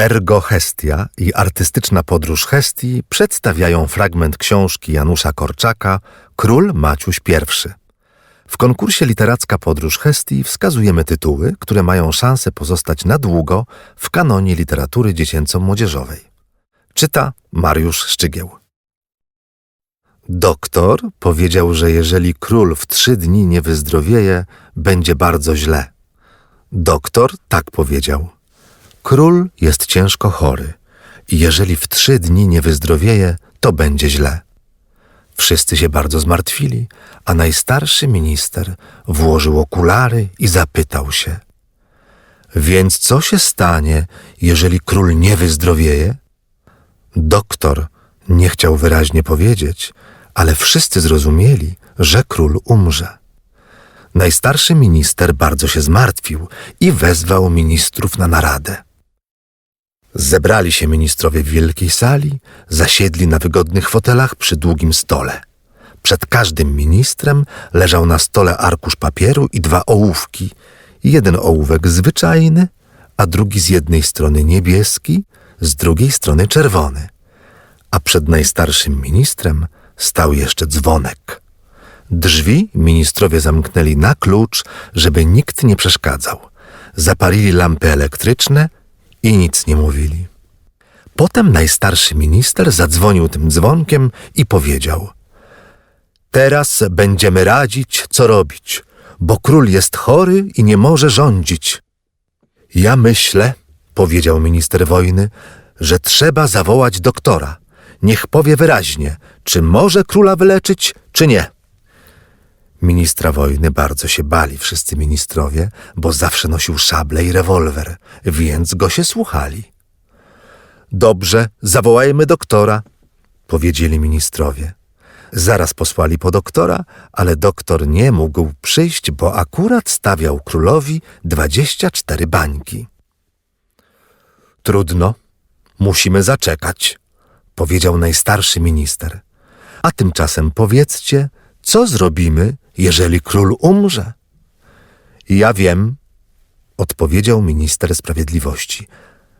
Ergo Hestia i artystyczna podróż Hestii przedstawiają fragment książki Janusza Korczaka Król Maciuś I. W konkursie Literacka Podróż Hestii wskazujemy tytuły, które mają szansę pozostać na długo w kanonie literatury dziecięco-młodzieżowej. Czyta Mariusz Szczygieł. Doktor powiedział, że jeżeli król w trzy dni nie wyzdrowieje, będzie bardzo źle. Doktor tak powiedział. Król jest ciężko chory i jeżeli w trzy dni nie wyzdrowieje, to będzie źle. Wszyscy się bardzo zmartwili, a najstarszy minister włożył okulary i zapytał się: Więc co się stanie, jeżeli król nie wyzdrowieje? Doktor nie chciał wyraźnie powiedzieć, ale wszyscy zrozumieli, że król umrze. Najstarszy minister bardzo się zmartwił i wezwał ministrów na naradę. Zebrali się ministrowie w wielkiej sali, zasiedli na wygodnych fotelach przy długim stole. Przed każdym ministrem leżał na stole arkusz papieru i dwa ołówki. Jeden ołówek zwyczajny, a drugi z jednej strony niebieski, z drugiej strony czerwony. A przed najstarszym ministrem stał jeszcze dzwonek. Drzwi ministrowie zamknęli na klucz, żeby nikt nie przeszkadzał. Zapalili lampy elektryczne i nic nie mówili. Potem najstarszy minister zadzwonił tym dzwonkiem i powiedział: Teraz będziemy radzić, co robić, bo król jest chory i nie może rządzić. Ja myślę, powiedział minister wojny, że trzeba zawołać doktora. Niech powie wyraźnie, czy może króla wyleczyć, czy nie. Ministra wojny bardzo się bali wszyscy ministrowie, bo zawsze nosił szable i rewolwer, więc go się słuchali. Dobrze, zawołajmy doktora, powiedzieli ministrowie. Zaraz posłali po doktora, ale doktor nie mógł przyjść, bo akurat stawiał królowi dwadzieścia cztery bańki. Trudno, musimy zaczekać, powiedział najstarszy minister. A tymczasem powiedzcie, co zrobimy, jeżeli król umrze? Ja wiem, odpowiedział minister sprawiedliwości.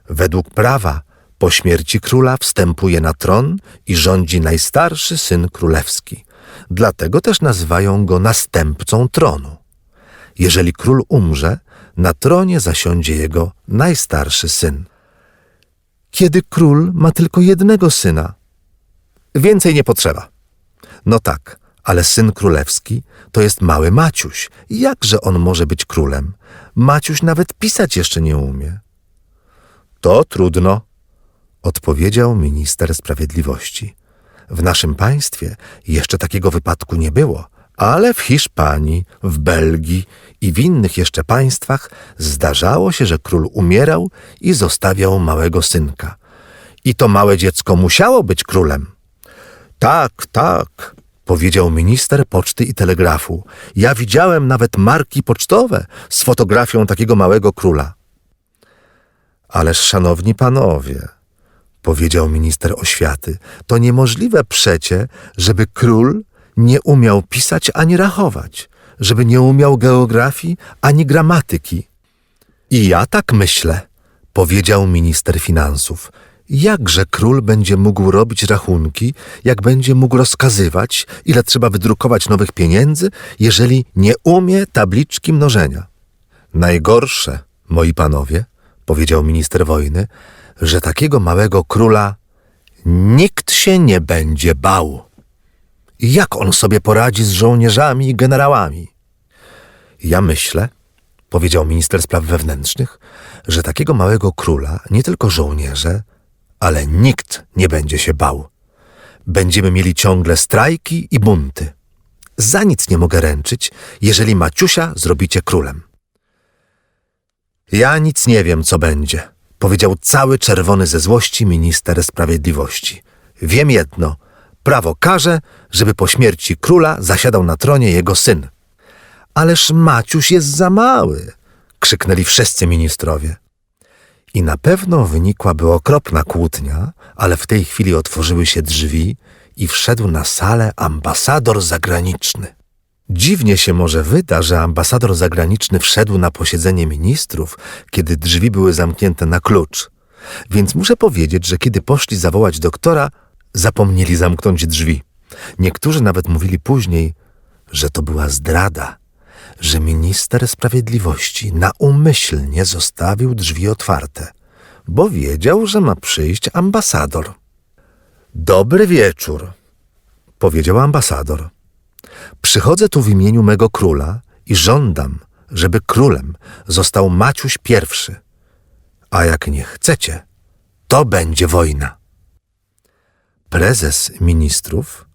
Według prawa po śmierci króla wstępuje na tron i rządzi najstarszy syn królewski. Dlatego też nazywają go następcą tronu. Jeżeli król umrze, na tronie zasiądzie jego najstarszy syn. Kiedy król ma tylko jednego syna? Więcej nie potrzeba. No tak, ale syn królewski to jest mały Maciuś. Jakże on może być królem? Maciuś nawet pisać jeszcze nie umie. To trudno, odpowiedział minister sprawiedliwości. W naszym państwie jeszcze takiego wypadku nie było, ale w Hiszpanii, w Belgii i w innych jeszcze państwach zdarzało się, że król umierał i zostawiał małego synka. I to małe dziecko musiało być królem. Tak, tak, powiedział minister poczty i telegrafu. Ja widziałem nawet marki pocztowe z fotografią takiego małego króla. Ależ, szanowni panowie, powiedział minister oświaty, to niemożliwe przecie, żeby król nie umiał pisać ani rachować, żeby nie umiał geografii ani gramatyki. I ja tak myślę, powiedział minister finansów. Jakże król będzie mógł robić rachunki, jak będzie mógł rozkazywać, ile trzeba wydrukować nowych pieniędzy, jeżeli nie umie tabliczki mnożenia? Najgorsze, moi panowie, powiedział minister wojny, że takiego małego króla nikt się nie będzie bał. Jak on sobie poradzi z żołnierzami i generałami? Ja myślę, powiedział minister spraw wewnętrznych, że takiego małego króla nie tylko żołnierze, ale nikt nie będzie się bał. Będziemy mieli ciągle strajki i bunty. Za nic nie mogę ręczyć, jeżeli Maciusia zrobicie królem. Ja nic nie wiem, co będzie, powiedział cały czerwony ze złości minister sprawiedliwości. Wiem jedno: prawo każe, żeby po śmierci króla zasiadał na tronie jego syn. Ależ Maciuś jest za mały, krzyknęli wszyscy ministrowie. I na pewno wynikłaby okropna kłótnia, ale w tej chwili otworzyły się drzwi i wszedł na salę ambasador zagraniczny. Dziwnie się może wyda, że ambasador zagraniczny wszedł na posiedzenie ministrów, kiedy drzwi były zamknięte na klucz. Więc muszę powiedzieć, że kiedy poszli zawołać doktora, zapomnieli zamknąć drzwi. Niektórzy nawet mówili później, że to była zdrada, że minister sprawiedliwości naumyślnie zostawił drzwi otwarte, bo wiedział, że ma przyjść ambasador. Dobry wieczór, powiedział ambasador. Przychodzę tu w imieniu mego króla i żądam, żeby królem został Maciuś I. A jak nie chcecie, to będzie wojna. Prezes ministrów,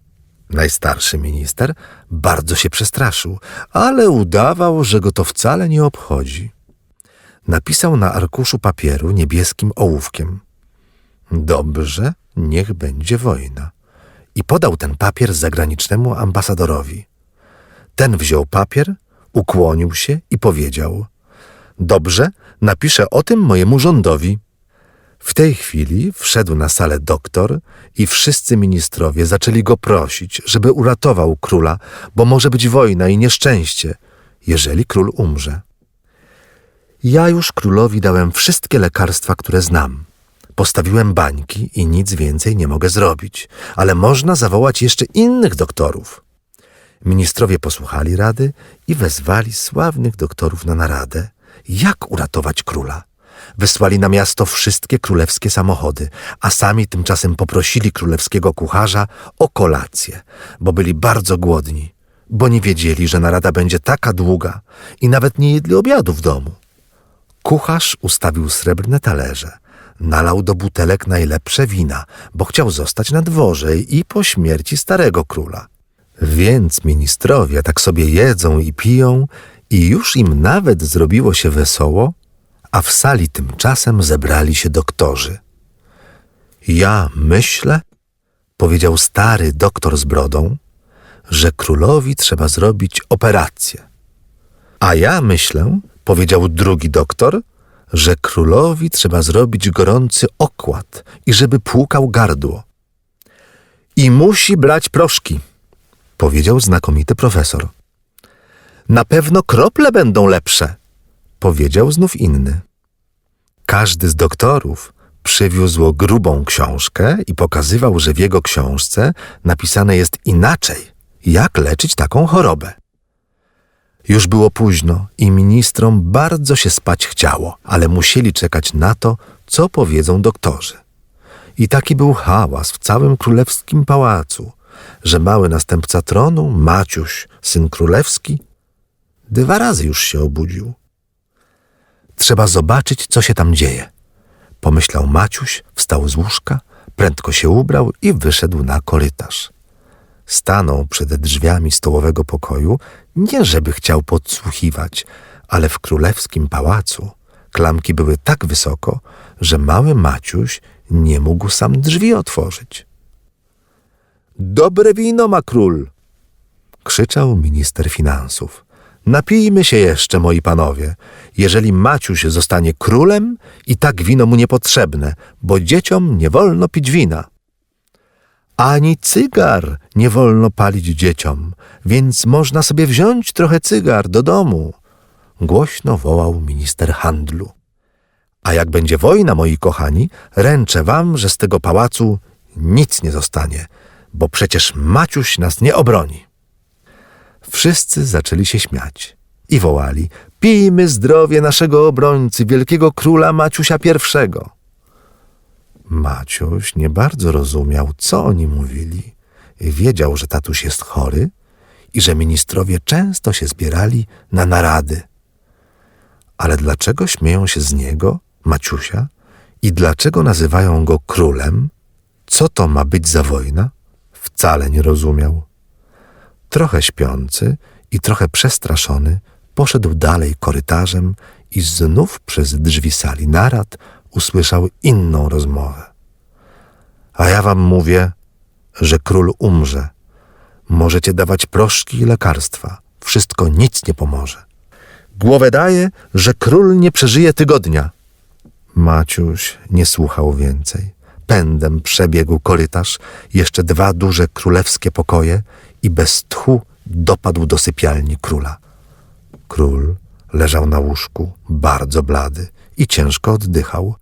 najstarszy minister, bardzo się przestraszył, ale udawał, że go to wcale nie obchodzi. Napisał na arkuszu papieru niebieskim ołówkiem: Dobrze, niech będzie wojna. I podał ten papier zagranicznemu ambasadorowi. Ten wziął papier, ukłonił się i powiedział: Dobrze, napiszę o tym mojemu rządowi. W tej chwili wszedł na salę doktor i wszyscy ministrowie zaczęli go prosić, żeby uratował króla, bo może być wojna i nieszczęście, jeżeli król umrze. Ja już królowi dałem wszystkie lekarstwa, które znam. Postawiłem bańki i nic więcej nie mogę zrobić, ale można zawołać jeszcze innych doktorów. Ministrowie posłuchali rady i wezwali sławnych doktorów na naradę, jak uratować króla. Wysłali na miasto wszystkie królewskie samochody, a sami tymczasem poprosili królewskiego kucharza o kolację, bo byli bardzo głodni, bo nie wiedzieli, że narada będzie taka długa i nawet nie jedli obiadu w domu. Kucharz ustawił srebrne talerze, nalał do butelek najlepsze wina, bo chciał zostać na dworze i po śmierci starego króla. Więc ministrowie tak sobie jedzą i piją, i już im nawet zrobiło się wesoło, a w sali tymczasem zebrali się doktorzy. Ja myślę, powiedział stary doktor z brodą, że królowi trzeba zrobić operację. A ja myślę, powiedział drugi doktor, że królowi trzeba zrobić gorący okład i żeby płukał gardło. I musi brać proszki, powiedział znakomity profesor. Na pewno krople będą lepsze, powiedział znów inny. Każdy z doktorów przywiózł grubą książkę i pokazywał, że w jego książce napisane jest inaczej, jak leczyć taką chorobę. Już było późno i ministrom bardzo się spać chciało, ale musieli czekać na to, co powiedzą doktorzy. I taki był hałas w całym królewskim pałacu, że mały następca tronu, Maciuś, syn królewski, dwa razy już się obudził. Trzeba zobaczyć, co się tam dzieje. Pomyślał Maciuś, wstał z łóżka, prędko się ubrał i wyszedł na korytarz. Stanął przed drzwiami stołowego pokoju, nie żeby chciał podsłuchiwać, ale w królewskim pałacu klamki były tak wysoko, że mały Maciuś nie mógł sam drzwi otworzyć. Dobre wino ma król! krzyczał minister finansów. Napijmy się jeszcze, moi panowie. Jeżeli Maciuś zostanie królem, i tak wino mu niepotrzebne, bo dzieciom nie wolno pić wina. Ani cygar nie wolno palić dzieciom, więc można sobie wziąć trochę cygar do domu. Głośno wołał minister handlu. A jak będzie wojna, moi kochani, ręczę wam, że z tego pałacu nic nie zostanie, bo przecież Maciuś nas nie obroni. Wszyscy zaczęli się śmiać i wołali: Pijmy zdrowie naszego obrońcy, wielkiego króla Maciusia I. Maciuś nie bardzo rozumiał, co oni mówili. Wiedział, że tatuś jest chory i że ministrowie często się zbierali na narady. Ale dlaczego śmieją się z niego, Maciusia, i dlaczego nazywają go królem? Co to ma być za wojna? Wcale nie rozumiał. Trochę śpiący i trochę przestraszony, poszedł dalej korytarzem i znów przez drzwi sali narad usłyszał inną rozmowę. A ja wam mówię, że król umrze. Możecie dawać proszki i lekarstwa. Wszystko nic nie pomoże. Głowę daję, że król nie przeżyje tygodnia. Maciuś nie słuchał więcej. Pędem przebiegł korytarz, jeszcze dwa duże królewskie pokoje i bez tchu dopadł do sypialni króla. Król leżał na łóżku, bardzo blady i ciężko oddychał,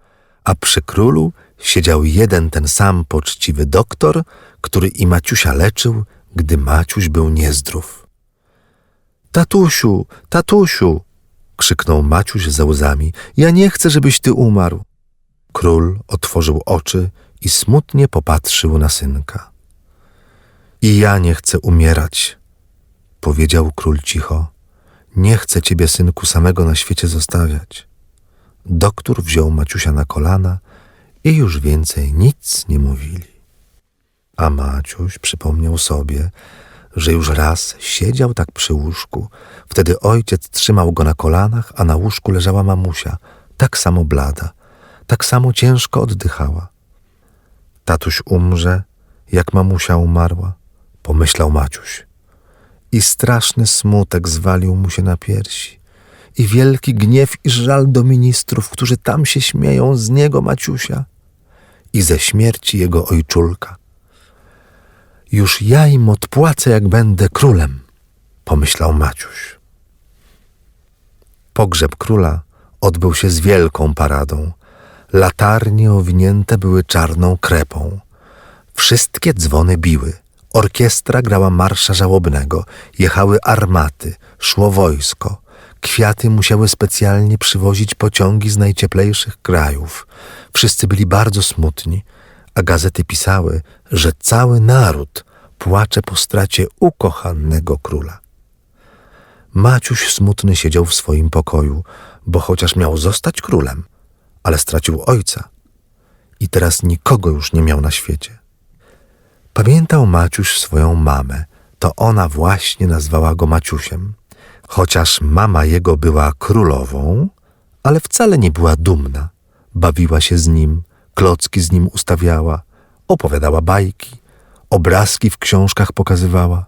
a przy królu siedział jeden ten sam poczciwy doktor, który i Maciusia leczył, gdy Maciuś był niezdrów. Tatusiu, tatusiu! krzyknął Maciuś ze łzami. Ja nie chcę, żebyś ty umarł. Król otworzył oczy i smutnie popatrzył na synka. I ja nie chcę umierać, powiedział król cicho. Nie chcę ciebie, synku, samego na świecie zostawiać. Doktor wziął Maciusia na kolana i już więcej nic nie mówili. A Maciuś przypomniał sobie, że już raz siedział tak przy łóżku. Wtedy ojciec trzymał go na kolanach, a na łóżku leżała mamusia, tak samo blada, tak samo ciężko oddychała. Tatuś umrze, jak mamusia umarła, pomyślał Maciuś. I straszny smutek zwalił mu się na piersi. I wielki gniew i żal do ministrów, którzy tam się śmieją z niego Maciusia i ze śmierci jego ojczulka. Już ja im odpłacę, jak będę królem, pomyślał Maciuś. Pogrzeb króla odbył się z wielką paradą. Latarnie owinięte były czarną krepą. Wszystkie dzwony biły. Orkiestra grała marsza żałobnego. Jechały armaty, szło wojsko. Kwiaty musiały specjalnie przywozić pociągi z najcieplejszych krajów. Wszyscy byli bardzo smutni, a gazety pisały, że cały naród płacze po stracie ukochanego króla. Maciuś smutny siedział w swoim pokoju, bo chociaż miał zostać królem, ale stracił ojca i teraz nikogo już nie miał na świecie. Pamiętał Maciuś swoją mamę, to ona właśnie nazwała go Maciusiem. Chociaż mama jego była królową, ale wcale nie była dumna. Bawiła się z nim, klocki z nim ustawiała, opowiadała bajki, obrazki w książkach pokazywała.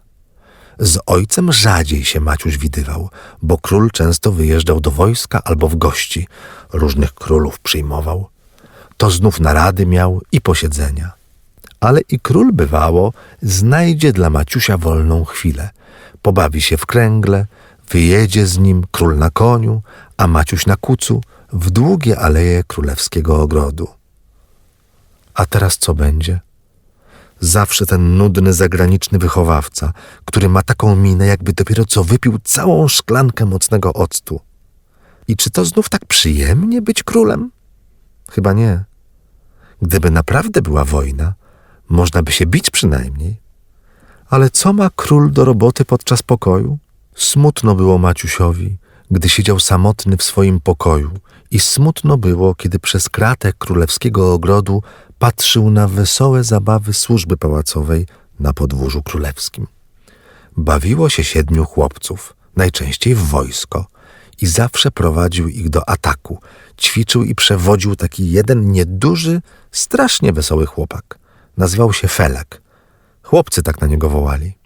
Z ojcem rzadziej się Maciuś widywał, bo król często wyjeżdżał do wojska albo w gości, różnych królów przyjmował. To znów narady miał i posiedzenia. Ale i król bywało, znajdzie dla Maciusia wolną chwilę. Pobawi się w kręgle, wyjedzie z nim król na koniu, a Maciuś na kucu w długie aleje królewskiego ogrodu. A teraz co będzie? Zawsze ten nudny zagraniczny wychowawca, który ma taką minę, jakby dopiero co wypił całą szklankę mocnego octu. I czy to znów tak przyjemnie być królem? Chyba nie. Gdyby naprawdę była wojna, można by się bić przynajmniej. Ale co ma król do roboty podczas pokoju? Smutno było Maciusiowi, gdy siedział samotny w swoim pokoju i smutno było, kiedy przez kratę królewskiego ogrodu patrzył na wesołe zabawy służby pałacowej na podwórzu królewskim. Bawiło się siedmiu chłopców, najczęściej w wojsko, i zawsze prowadził ich do ataku. Ćwiczył i przewodził taki jeden nieduży, strasznie wesoły chłopak. Nazywał się Felek. Chłopcy tak na niego wołali.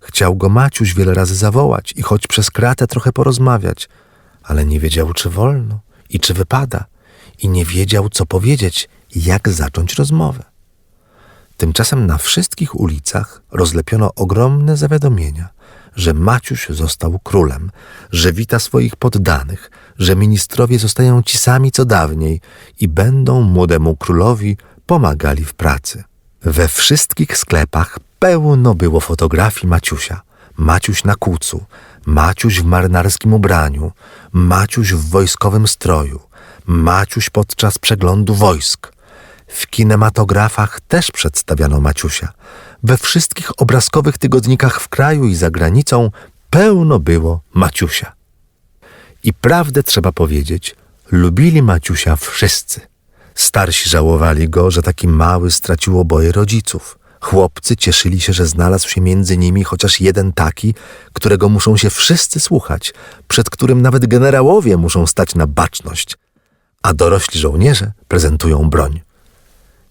Chciał go Maciuś wiele razy zawołać i choć przez kratę trochę porozmawiać, ale nie wiedział, czy wolno i czy wypada, i nie wiedział, co powiedzieć jak zacząć rozmowę. Tymczasem na wszystkich ulicach rozlepiono ogromne zawiadomienia, że Maciuś został królem, że wita swoich poddanych, że ministrowie zostają ci sami co dawniej i będą młodemu królowi pomagali w pracy. We wszystkich sklepach pełno było fotografii Maciusia. Maciuś na kucu, Maciuś w marynarskim ubraniu, Maciuś w wojskowym stroju, Maciuś podczas przeglądu wojsk. W kinematografach też przedstawiano Maciusia. We wszystkich obrazkowych tygodnikach w kraju i za granicą pełno było Maciusia. I prawdę trzeba powiedzieć, lubili Maciusia wszyscy. Starsi żałowali go, że taki mały stracił oboje rodziców. Chłopcy cieszyli się, że znalazł się między nimi chociaż jeden taki, którego muszą się wszyscy słuchać, przed którym nawet generałowie muszą stać na baczność, a dorośli żołnierze prezentują broń.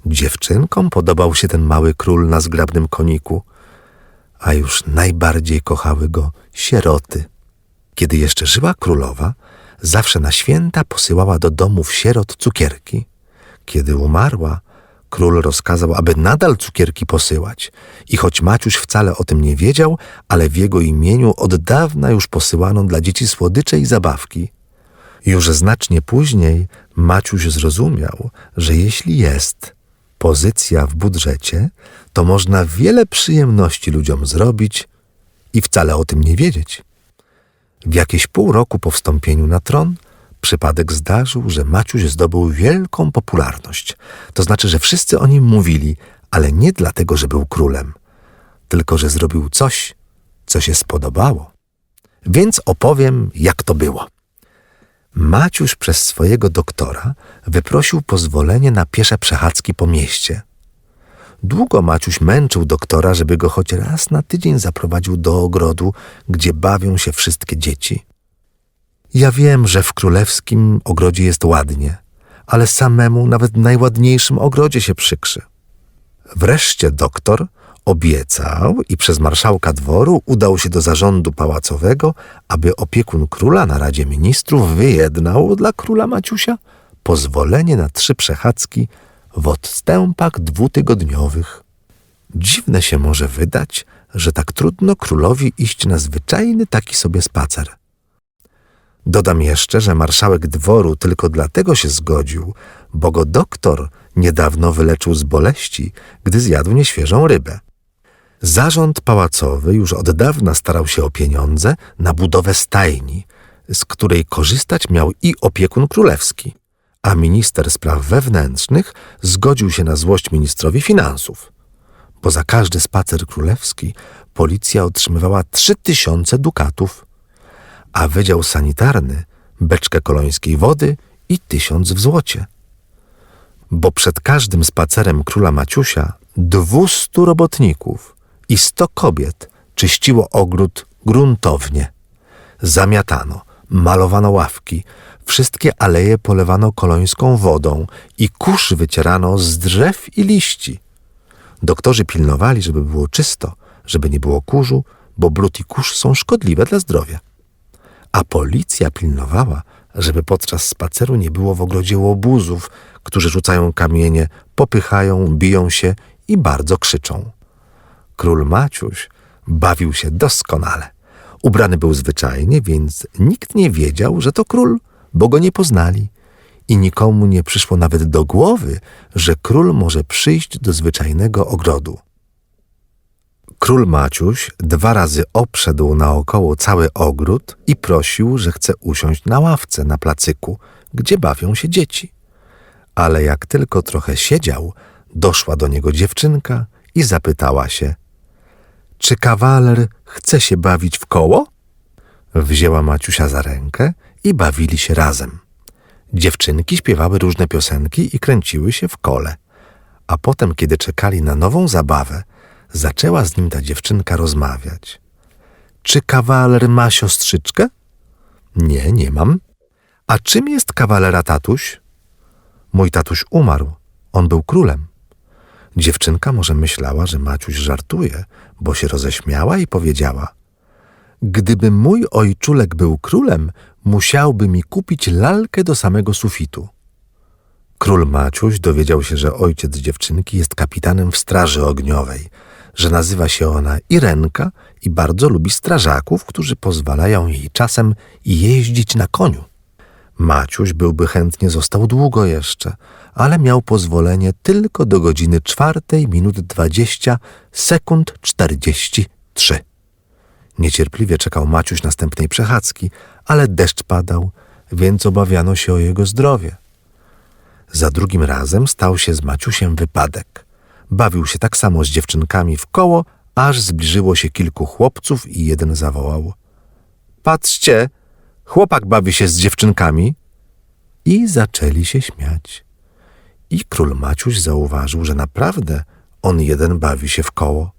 Dziewczynkom podobał się ten mały król na zgrabnym koniku, a już najbardziej kochały go sieroty. Kiedy jeszcze żyła królowa, zawsze na święta posyłała do domów sierot cukierki. Kiedy umarła, król rozkazał, aby nadal cukierki posyłać. I choć Maciuś wcale o tym nie wiedział, ale w jego imieniu od dawna już posyłano dla dzieci słodycze i zabawki. Już znacznie później Maciuś zrozumiał, że jeśli jest pozycja w budżecie, to można wiele przyjemności ludziom zrobić i wcale o tym nie wiedzieć. W jakieś pół roku po wstąpieniu na tron przypadek zdarzył, że Maciuś zdobył wielką popularność. To znaczy, że wszyscy o nim mówili, ale nie dlatego, że był królem, tylko że zrobił coś, co się spodobało. Więc opowiem, jak to było. Maciuś przez swojego doktora wyprosił pozwolenie na piesze przechadzki po mieście. Długo Maciuś męczył doktora, żeby go choć raz na tydzień zaprowadził do ogrodu, gdzie bawią się wszystkie dzieci. Ja wiem, że w królewskim ogrodzie jest ładnie, ale samemu nawet w najładniejszym ogrodzie się przykrzy. Wreszcie doktor obiecał i przez marszałka dworu udał się do zarządu pałacowego, aby opiekun króla na Radzie Ministrów wyjednał dla króla Maciusia pozwolenie na trzy przechadzki w odstępach dwutygodniowych. Dziwne się może wydać, że tak trudno królowi iść na zwyczajny taki sobie spacer. Dodam jeszcze, że marszałek dworu tylko dlatego się zgodził, bo go doktor niedawno wyleczył z boleści, gdy zjadł nieświeżą rybę. Zarząd pałacowy już od dawna starał się o pieniądze na budowę stajni, z której korzystać miał i opiekun królewski, a minister spraw wewnętrznych zgodził się na złość ministrowi finansów, bo za każdy spacer królewski policja otrzymywała trzy tysiące dukatów, a wydział sanitarny beczkę kolońskiej wody i tysiąc w złocie. Bo przed każdym spacerem króla Maciusia dwustu robotników i sto kobiet czyściło ogród gruntownie. Zamiatano, malowano ławki, wszystkie aleje polewano kolońską wodą i kurz wycierano z drzew i liści. Doktorzy pilnowali, żeby było czysto, żeby nie było kurzu, bo brud i kurz są szkodliwe dla zdrowia. A policja pilnowała, żeby podczas spaceru nie było w ogrodzie łobuzów, którzy rzucają kamienie, popychają, biją się i bardzo krzyczą. Król Maciuś bawił się doskonale. Ubrany był zwyczajnie, więc nikt nie wiedział, że to król, bo go nie poznali. I nikomu nie przyszło nawet do głowy, że król może przyjść do zwyczajnego ogrodu. Król Maciuś dwa razy obszedł naokoło cały ogród i prosił, że chce usiąść na ławce na placyku, gdzie bawią się dzieci. Ale jak tylko trochę siedział, doszła do niego dziewczynka i zapytała się: Czy kawaler chce się bawić w koło? Wzięła Maciusia za rękę i bawili się razem. Dziewczynki śpiewały różne piosenki i kręciły się w kole. A potem, kiedy czekali na nową zabawę, zaczęła z nim ta dziewczynka rozmawiać. Czy kawaler ma siostrzyczkę? Nie, nie mam. A czym jest kawalera tatuś? Mój tatuś umarł. On był królem. Dziewczynka może myślała, że Maciuś żartuje, bo się roześmiała i powiedziała: Gdyby mój ojczulek był królem, musiałby mi kupić lalkę do samego sufitu. Król Maciuś dowiedział się, że ojciec dziewczynki jest kapitanem w straży ogniowej, że nazywa się ona Irenka i bardzo lubi strażaków, którzy pozwalają jej czasem jeździć na koniu. Maciuś byłby chętnie został długo jeszcze, ale miał pozwolenie tylko do godziny czwartej minut dwadzieścia sekund czterdzieści trzy. Niecierpliwie czekał Maciuś następnej przechadzki, ale deszcz padał, więc obawiano się o jego zdrowie. Za drugim razem stał się z Maciusiem wypadek. Bawił się tak samo z dziewczynkami w koło, aż zbliżyło się kilku chłopców i jeden zawołał: Patrzcie, chłopak bawi się z dziewczynkami. I zaczęli się śmiać. I król Maciuś zauważył, że naprawdę on jeden bawi się w koło.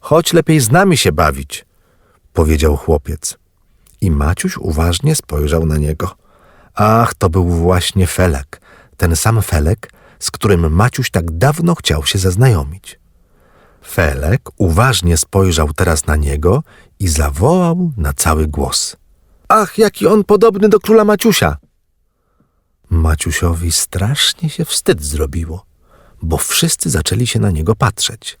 Chodź lepiej z nami się bawić, powiedział chłopiec. I Maciuś uważnie spojrzał na niego. Ach, to był właśnie Felek, ten sam Felek, z którym Maciuś tak dawno chciał się zaznajomić. Felek uważnie spojrzał teraz na niego i zawołał na cały głos. Ach, jaki on podobny do króla Maciusia! Maciusiowi strasznie się wstyd zrobiło, bo wszyscy zaczęli się na niego patrzeć.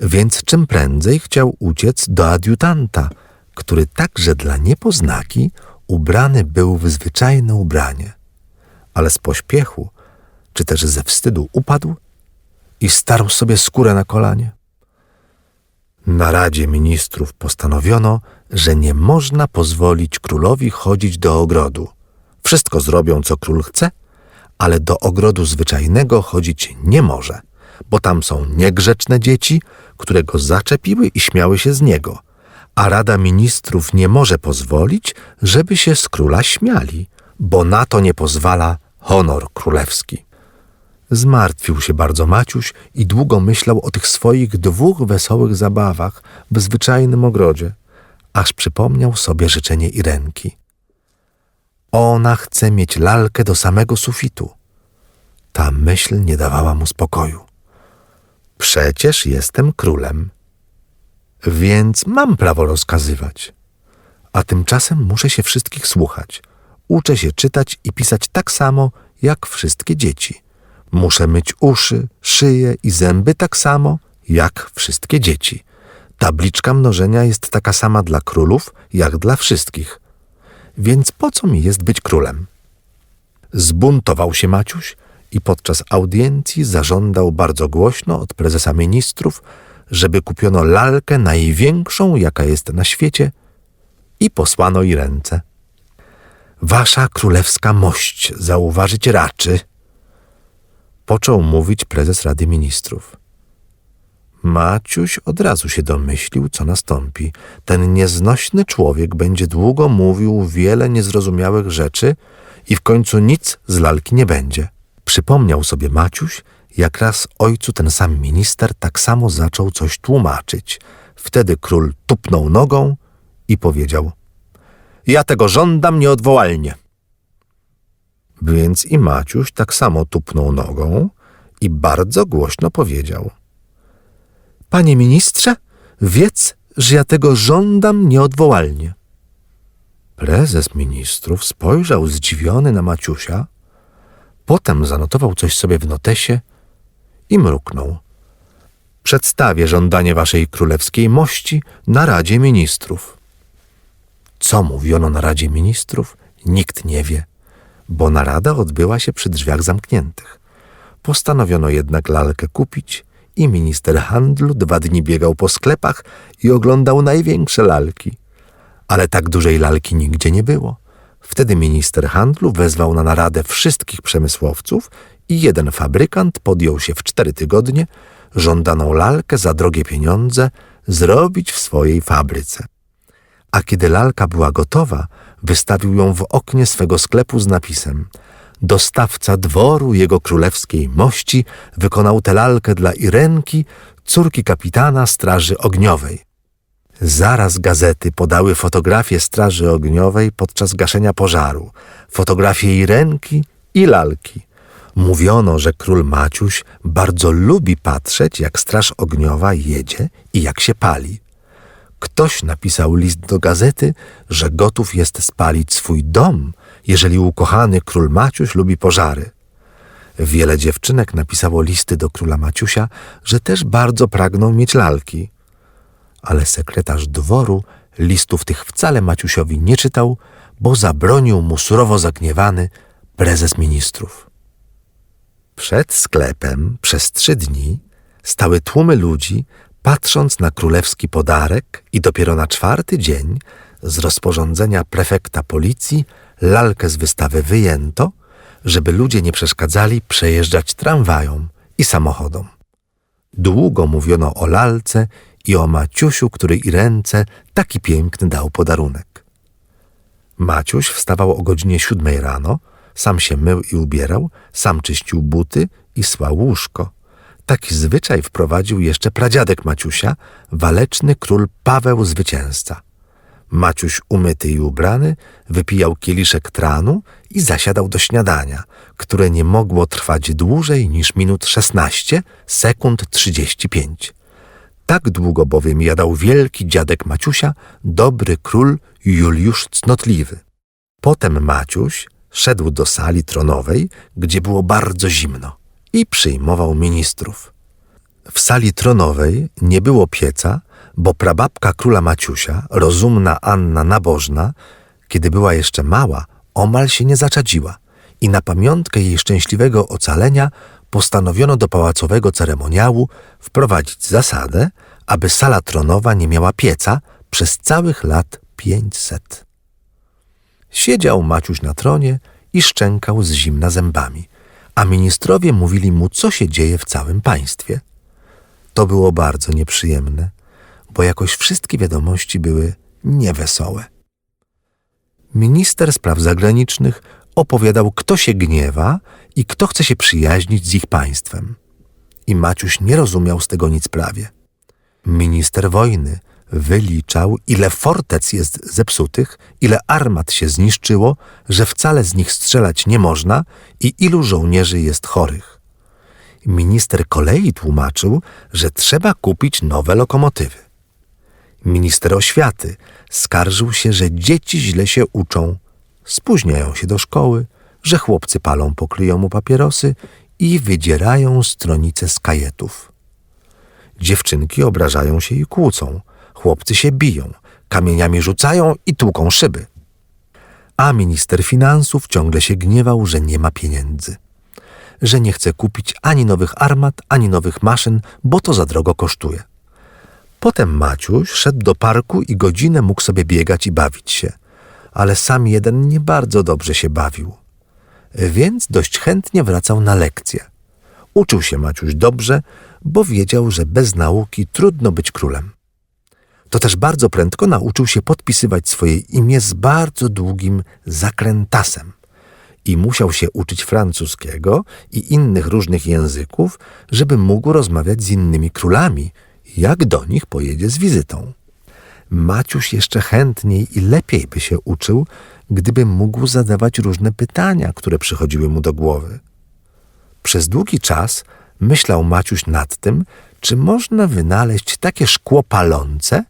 Więc czym prędzej chciał uciec do adiutanta, który także dla niepoznaki ubrany był w zwyczajne ubranie. ale z pośpiechu, czy też ze wstydu upadł i starł sobie skórę na kolanie. Na Radzie Ministrów postanowiono, że nie można pozwolić królowi chodzić do ogrodu. Wszystko zrobią, co król chce, ale do ogrodu zwyczajnego chodzić nie może, bo tam są niegrzeczne dzieci, które go zaczepiły i śmiały się z niego, a Rada Ministrów nie może pozwolić, żeby się z króla śmiali, bo na to nie pozwala honor królewski. Zmartwił się bardzo Maciuś i długo myślał o tych swoich dwóch wesołych zabawach w zwyczajnym ogrodzie, aż przypomniał sobie życzenie Irenki. Ona chce mieć lalkę do samego sufitu. Ta myśl nie dawała mu spokoju. Przecież jestem królem, więc mam prawo rozkazywać. A tymczasem muszę się wszystkich słuchać. Uczę się czytać i pisać tak samo jak wszystkie dzieci. Muszę myć uszy, szyję i zęby tak samo jak wszystkie dzieci. Tabliczka mnożenia jest taka sama dla królów jak dla wszystkich. Więc po co mi jest być królem? Zbuntował się Maciuś i podczas audiencji zażądał bardzo głośno od prezesa ministrów, żeby kupiono lalkę największą, jaka jest na świecie, i posłano i ręce. Wasza królewska mość zauważyć raczy, począł mówić prezes Rady Ministrów. Maciuś od razu się domyślił, co nastąpi. Ten nieznośny człowiek będzie długo mówił wiele niezrozumiałych rzeczy i w końcu nic z lalki nie będzie. Przypomniał sobie Maciuś, jak raz ojcu ten sam minister tak samo zaczął coś tłumaczyć. Wtedy król tupnął nogą i powiedział: Ja tego żądam nieodwołalnie. Więc i Maciuś tak samo tupnął nogą i bardzo głośno powiedział: Panie ministrze, wiedz, że ja tego żądam nieodwołalnie. Prezes ministrów spojrzał zdziwiony na Maciusia, potem zanotował coś sobie w notesie i mruknął. Przedstawię żądanie waszej królewskiej mości na Radzie Ministrów. Co mówiono na Radzie Ministrów, nikt nie wie, bo narada odbyła się przy drzwiach zamkniętych. Postanowiono jednak lalkę kupić i minister handlu dwa dni biegał po sklepach i oglądał największe lalki. Ale tak dużej lalki nigdzie nie było. Wtedy minister handlu wezwał na naradę wszystkich przemysłowców i jeden fabrykant podjął się w cztery tygodnie żądaną lalkę za drogie pieniądze zrobić w swojej fabryce. A kiedy lalka była gotowa, wystawił ją w oknie swego sklepu z napisem Dostawca dworu jego królewskiej mości wykonał tę lalkę dla Irenki, córki kapitana Straży Ogniowej. Zaraz gazety podały fotografię Straży Ogniowej podczas gaszenia pożaru, fotografię Irenki i lalki. Mówiono, że król Maciuś bardzo lubi patrzeć, jak Straż Ogniowa jedzie i jak się pali. Ktoś napisał list do gazety, że gotów jest spalić swój dom, jeżeli ukochany król Maciuś lubi pożary. Wiele dziewczynek napisało listy do króla Maciusia, że też bardzo pragną mieć lalki. Ale sekretarz dworu listów tych wcale Maciusiowi nie czytał, bo zabronił mu surowo zagniewany prezes ministrów. Przed sklepem przez trzy dni stały tłumy ludzi, patrząc na królewski podarek i dopiero na czwarty dzień z rozporządzenia prefekta policji lalkę z wystawy wyjęto, żeby ludzie nie przeszkadzali przejeżdżać tramwajom i samochodom. Długo mówiono o lalce i o Maciusiu, który i ręce taki piękny dał podarunek. Maciuś wstawał o godzinie siódmej rano, sam się mył i ubierał, sam czyścił buty i słał łóżko. Taki zwyczaj wprowadził jeszcze pradziadek Maciusia, waleczny król Paweł Zwycięzca. Maciuś umyty i ubrany wypijał kieliszek tranu i zasiadał do śniadania, które nie mogło trwać dłużej niż minut szesnaście, sekund trzydzieści pięć. Tak długo bowiem jadał wielki dziadek Maciusia, dobry król Juliusz Cnotliwy. Potem Maciuś szedł do sali tronowej, gdzie było bardzo zimno i przyjmował ministrów. W sali tronowej nie było pieca, bo prababka króla Maciusia, rozumna Anna Nabożna, kiedy była jeszcze mała, omal się nie zaczadziła i na pamiątkę jej szczęśliwego ocalenia postanowiono do pałacowego ceremoniału wprowadzić zasadę, aby sala tronowa nie miała pieca przez całych lat pięćset. Siedział Maciuś na tronie i szczękał z zimna zębami, a ministrowie mówili mu, co się dzieje w całym państwie. To było bardzo nieprzyjemne, bo jakoś wszystkie wiadomości były niewesołe. Minister spraw zagranicznych opowiadał, kto się gniewa i kto chce się przyjaźnić z ich państwem. I Maciuś nie rozumiał z tego nic prawie. Minister wojny wyliczał, ile fortec jest zepsutych, ile armat się zniszczyło, że wcale z nich strzelać nie można i ilu żołnierzy jest chorych. Minister kolei tłumaczył, że trzeba kupić nowe lokomotywy. Minister oświaty skarżył się, że dzieci źle się uczą, spóźniają się do szkoły, że chłopcy palą po papierosy i wydzierają stronice z kajetów. Dziewczynki obrażają się i kłócą, chłopcy się biją, kamieniami rzucają i tłuką szyby. A minister finansów ciągle się gniewał, że nie ma pieniędzy. Że nie chce kupić ani nowych armat, ani nowych maszyn, bo to za drogo kosztuje. Potem Maciuś szedł do parku i godzinę mógł sobie biegać i bawić się, ale sam jeden nie bardzo dobrze się bawił. Więc dość chętnie wracał na lekcje. Uczył się Maciuś dobrze, bo wiedział, że bez nauki trudno być królem. To też bardzo prędko nauczył się podpisywać swoje imię z bardzo długim zakrętasem i musiał się uczyć francuskiego i innych różnych języków, żeby mógł rozmawiać z innymi królami, jak do nich pojedzie z wizytą. Maciuś jeszcze chętniej i lepiej by się uczył, gdyby mógł zadawać różne pytania, które przychodziły mu do głowy. Przez długi czas myślał Maciuś nad tym, czy można wynaleźć takie szkło palące,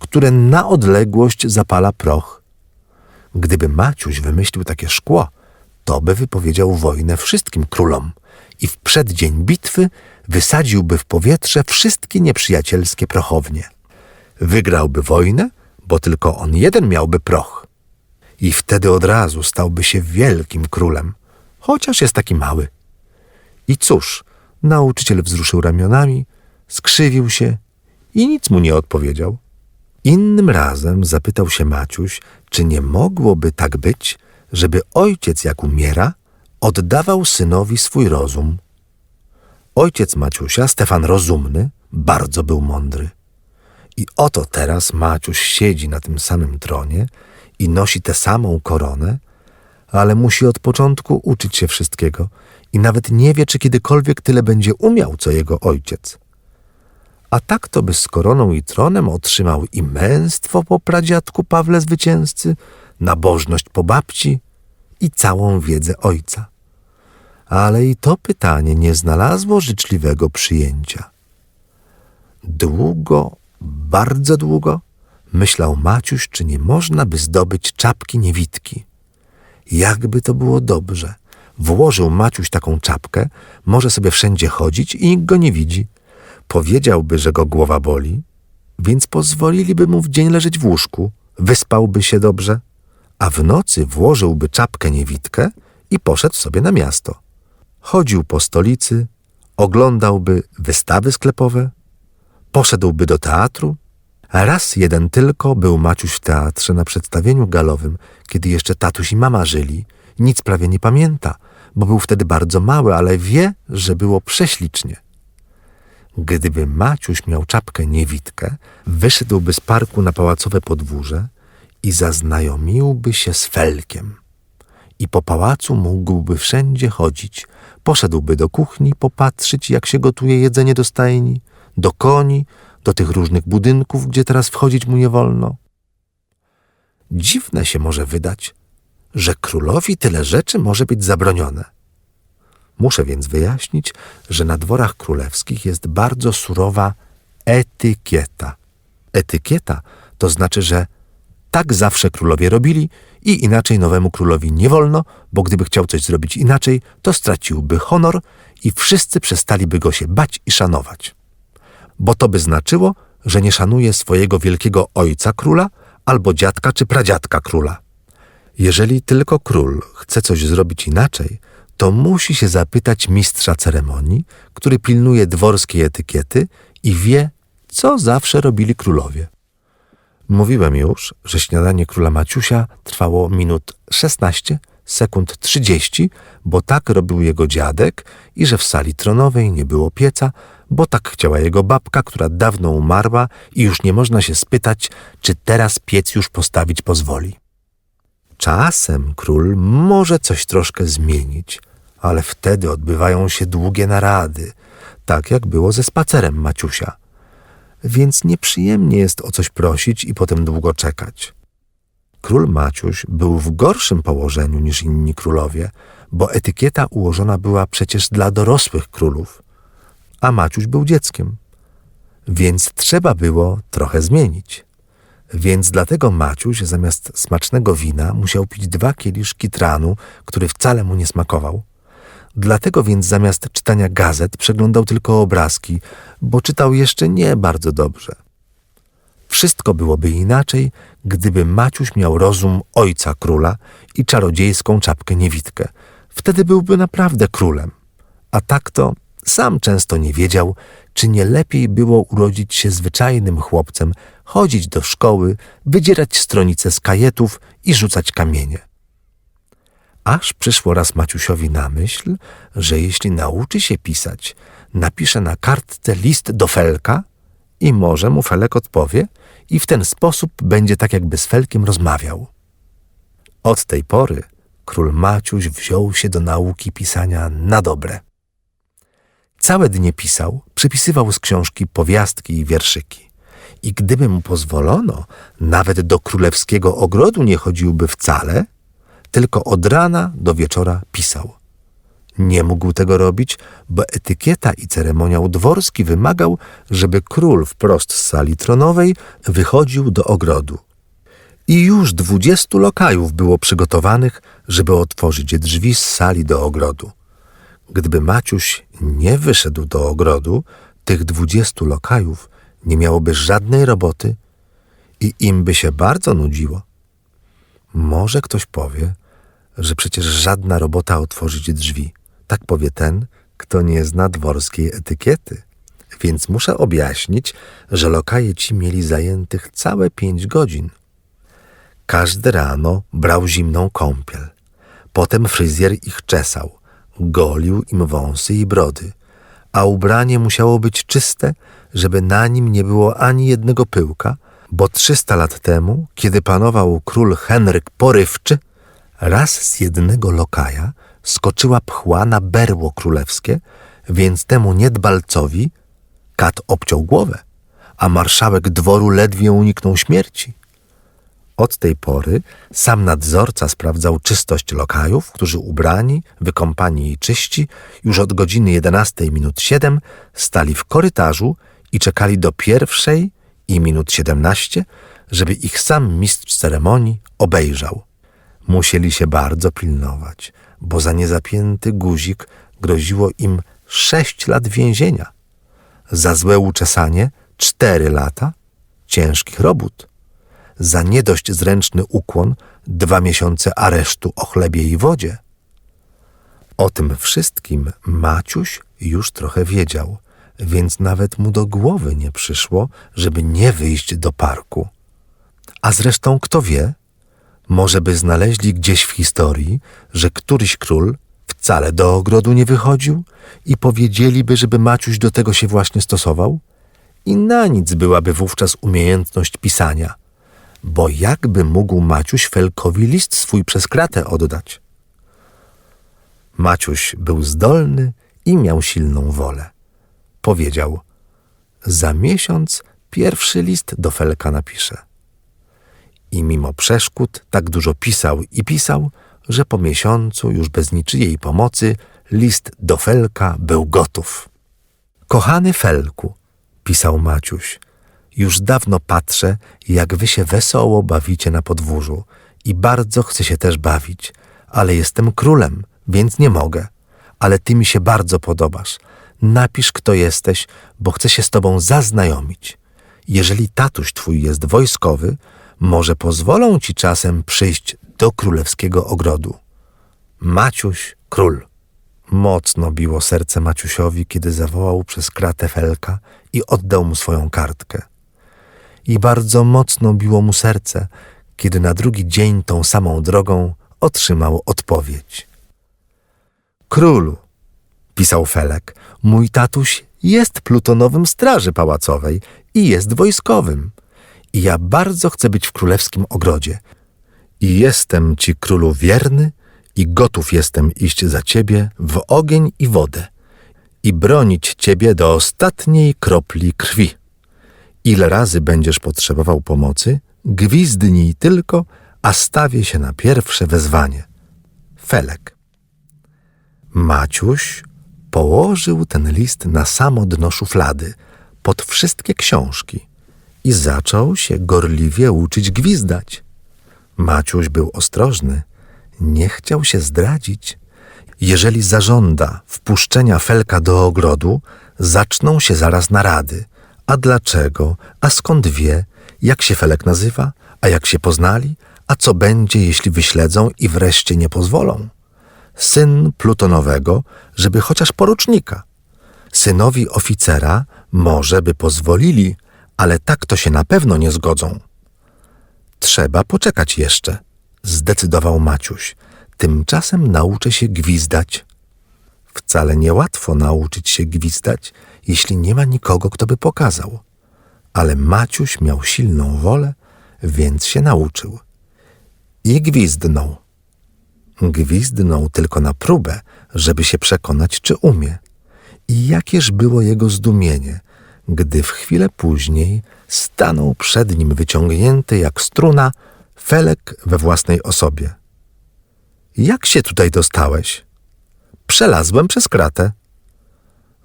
które na odległość zapala proch. Gdyby Maciuś wymyślił takie szkło, to by wypowiedział wojnę wszystkim królom i w przeddzień bitwy wysadziłby w powietrze wszystkie nieprzyjacielskie prochownie. Wygrałby wojnę, bo tylko on jeden miałby proch. I wtedy od razu stałby się wielkim królem, chociaż jest taki mały. I cóż, nauczyciel wzruszył ramionami, skrzywił się i nic mu nie odpowiedział. Innym razem zapytał się Maciuś, czy nie mogłoby tak być, żeby ojciec jak umiera, oddawał synowi swój rozum. Ojciec Maciusia, Stefan Rozumny, bardzo był mądry. I oto teraz Maciuś siedzi na tym samym tronie i nosi tę samą koronę, ale musi od początku uczyć się wszystkiego i nawet nie wie, czy kiedykolwiek tyle będzie umiał, co jego ojciec. A tak to by z koroną i tronem otrzymał i męstwo po pradziadku Pawle Zwycięzcy, nabożność po babci i całą wiedzę ojca. Ale i to pytanie nie znalazło życzliwego przyjęcia. Długo, bardzo długo myślał Maciuś, czy nie można by zdobyć czapki niewidki. Jakby to było dobrze. Włożył Maciuś taką czapkę, może sobie wszędzie chodzić i nikt go nie widzi. Powiedziałby, że go głowa boli, więc pozwoliliby mu w dzień leżeć w łóżku, wyspałby się dobrze, a w nocy włożyłby czapkę niewidkę i poszedł sobie na miasto. Chodził po stolicy, oglądałby wystawy sklepowe, poszedłby do teatru. Raz jeden tylko był Maciuś w teatrze na przedstawieniu galowym, kiedy jeszcze tatuś i mama żyli. Nic prawie nie pamięta, bo był wtedy bardzo mały, ale wie, że było prześlicznie. Gdyby Maciuś miał czapkę niewidkę, wyszedłby z parku na pałacowe podwórze i zaznajomiłby się z Felkiem. I po pałacu mógłby wszędzie chodzić. Poszedłby do kuchni popatrzeć, jak się gotuje jedzenie do stajni, do koni, do tych różnych budynków, gdzie teraz wchodzić mu nie wolno. Dziwne się może wydać, że królowi tyle rzeczy może być zabronione. Muszę więc wyjaśnić, że na dworach królewskich jest bardzo surowa etykieta. Etykieta to znaczy, że tak zawsze królowie robili i inaczej nowemu królowi nie wolno, bo gdyby chciał coś zrobić inaczej, to straciłby honor i wszyscy przestaliby go się bać i szanować. Bo to by znaczyło, że nie szanuje swojego wielkiego ojca króla albo dziadka czy pradziadka króla. Jeżeli tylko król chce coś zrobić inaczej, to musi się zapytać mistrza ceremonii, który pilnuje dworskiej etykiety i wie, co zawsze robili królowie. Mówiłem już, że śniadanie króla Maciusia trwało minut 16, sekund 30, bo tak robił jego dziadek i że w sali tronowej nie było pieca, bo tak chciała jego babka, która dawno umarła i już nie można się spytać, czy teraz piec już postawić pozwoli. Czasem król może coś troszkę zmienić, ale wtedy odbywają się długie narady, tak jak było ze spacerem Maciusia. Więc nieprzyjemnie jest o coś prosić i potem długo czekać. Król Maciuś był w gorszym położeniu niż inni królowie, bo etykieta ułożona była przecież dla dorosłych królów, a Maciuś był dzieckiem. Więc trzeba było trochę zmienić. Więc dlatego Maciuś zamiast smacznego wina musiał pić dwa kieliszki tranu, który wcale mu nie smakował. Dlatego więc zamiast czytania gazet przeglądał tylko obrazki, bo czytał jeszcze nie bardzo dobrze. Wszystko byłoby inaczej, gdyby Maciuś miał rozum ojca króla i czarodziejską czapkę niewidkę. Wtedy byłby naprawdę królem. A tak to sam często nie wiedział, czy nie lepiej było urodzić się zwyczajnym chłopcem, chodzić do szkoły, wydzierać stronice z kajetów i rzucać kamienie. Aż przyszło raz Maciusiowi na myśl, że jeśli nauczy się pisać, napisze na kartce list do Felka i może mu Felek odpowie i w ten sposób będzie tak jakby z Felkiem rozmawiał. Od tej pory król Maciuś wziął się do nauki pisania na dobre. Całe dnie pisał, przypisywał z książki powiastki i wierszyki. I gdyby mu pozwolono, nawet do królewskiego ogrodu nie chodziłby wcale, tylko od rana do wieczora pisał. Nie mógł tego robić, bo etykieta i ceremoniał dworski wymagał, żeby król wprost z sali tronowej wychodził do ogrodu. I już dwudziestu lokajów było przygotowanych, żeby otworzyć drzwi z sali do ogrodu. Gdyby Maciuś nie wyszedł do ogrodu, tych dwudziestu lokajów nie miałoby żadnej roboty i im by się bardzo nudziło. Może ktoś powie, że przecież żadna robota otworzyć drzwi. Tak powie ten, kto nie zna dworskiej etykiety. Więc muszę objaśnić, że lokaje ci mieli zajętych całe pięć godzin. Każde rano brał zimną kąpiel. Potem fryzjer ich czesał, golił im wąsy i brody, a ubranie musiało być czyste, żeby na nim nie było ani jednego pyłka, bo trzysta lat temu, kiedy panował król Henryk Porywczy, raz z jednego lokaja skoczyła pchła na berło królewskie, więc temu niedbalcowi kat obciął głowę, a marszałek dworu ledwie uniknął śmierci. Od tej pory sam nadzorca sprawdzał czystość lokajów, którzy ubrani, wykąpani i czyści już od godziny 11 minut 7 stali w korytarzu i czekali do pierwszej i minut 17, żeby ich sam mistrz ceremonii obejrzał. Musieli się bardzo pilnować, bo za niezapięty guzik groziło im sześć lat więzienia. Za złe uczesanie cztery lata ciężkich robót. Za nie dość zręczny ukłon dwa miesiące aresztu o chlebie i wodzie. O tym wszystkim Maciuś już trochę wiedział, więc nawet mu do głowy nie przyszło, żeby nie wyjść do parku. A zresztą kto wie, może by znaleźli gdzieś w historii, że któryś król wcale do ogrodu nie wychodził i powiedzieliby, żeby Maciuś do tego się właśnie stosował? I na nic byłaby wówczas umiejętność pisania, bo jakby mógł Maciuś Felkowi list swój przez kratę oddać? Maciuś był zdolny i miał silną wolę. Powiedział, za miesiąc pierwszy list do Felka napiszę i mimo przeszkód tak dużo pisał i pisał, że po miesiącu, już bez niczyjej pomocy, list do Felka był gotów. Kochany Felku, pisał Maciuś, już dawno patrzę, jak wy się wesoło bawicie na podwórzu i bardzo chcę się też bawić, ale jestem królem, więc nie mogę. Ale ty mi się bardzo podobasz. Napisz, kto jesteś, bo chcę się z tobą zaznajomić. Jeżeli tatuś twój jest wojskowy, może pozwolą ci czasem przyjść do królewskiego ogrodu. Maciuś, król. Mocno biło serce Maciusiowi, kiedy zawołał przez kratę Felka i oddał mu swoją kartkę. I bardzo mocno biło mu serce, kiedy na drugi dzień tą samą drogą otrzymał odpowiedź. Królu, pisał Felek, mój tatuś jest plutonowym straży pałacowej i jest wojskowym. I ja bardzo chcę być w królewskim ogrodzie. I jestem ci, królu, wierny i gotów jestem iść za ciebie w ogień i wodę i bronić ciebie do ostatniej kropli krwi. Ile razy będziesz potrzebował pomocy, gwizdnij tylko, a stawię się na pierwsze wezwanie. Felek. Maciuś położył ten list na samo dno szuflady, pod wszystkie książki i zaczął się gorliwie uczyć gwizdać. Maciuś był ostrożny, nie chciał się zdradzić. Jeżeli zażąda wpuszczenia Felka do ogrodu, zaczną się zaraz narady. A dlaczego? A skąd wie? Jak się Felek nazywa? A jak się poznali? A co będzie, jeśli wyśledzą i wreszcie nie pozwolą? Syn plutonowego, żeby chociaż porucznika. Synowi oficera może by pozwolili, ale tak to się na pewno nie zgodzą. Trzeba poczekać jeszcze, zdecydował Maciuś. Tymczasem nauczę się gwizdać. Wcale niełatwo nauczyć się gwizdać, jeśli nie ma nikogo, kto by pokazał. Ale Maciuś miał silną wolę, więc się nauczył. I gwizdnął. Gwizdnął tylko na próbę, żeby się przekonać, czy umie. I jakież było jego zdumienie, gdy w chwilę później stanął przed nim wyciągnięty jak struna Felek we własnej osobie. Jak się tutaj dostałeś? Przelazłem przez kratę.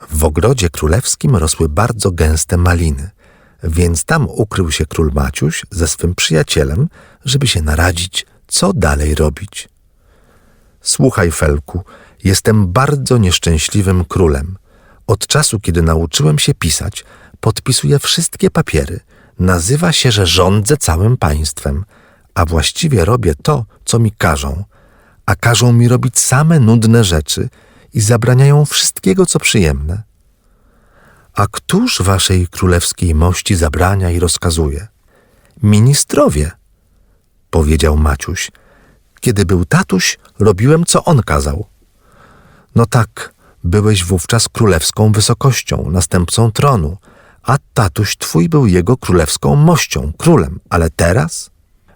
W ogrodzie królewskim rosły bardzo gęste maliny, więc tam ukrył się król Maciuś ze swym przyjacielem, żeby się naradzić, co dalej robić. Słuchaj, Felku, jestem bardzo nieszczęśliwym królem. Od czasu, kiedy nauczyłem się pisać, podpisuję wszystkie papiery. Nazywa się, że rządzę całym państwem, a właściwie robię to, co mi każą, a każą mi robić same nudne rzeczy i zabraniają wszystkiego, co przyjemne. A któż waszej królewskiej mości zabrania i rozkazuje? Ministrowie, powiedział Maciuś. Kiedy był tatuś, robiłem, co on kazał. No tak, byłeś wówczas królewską wysokością, następcą tronu, a tatuś twój był jego królewską mością, królem. Ale teraz?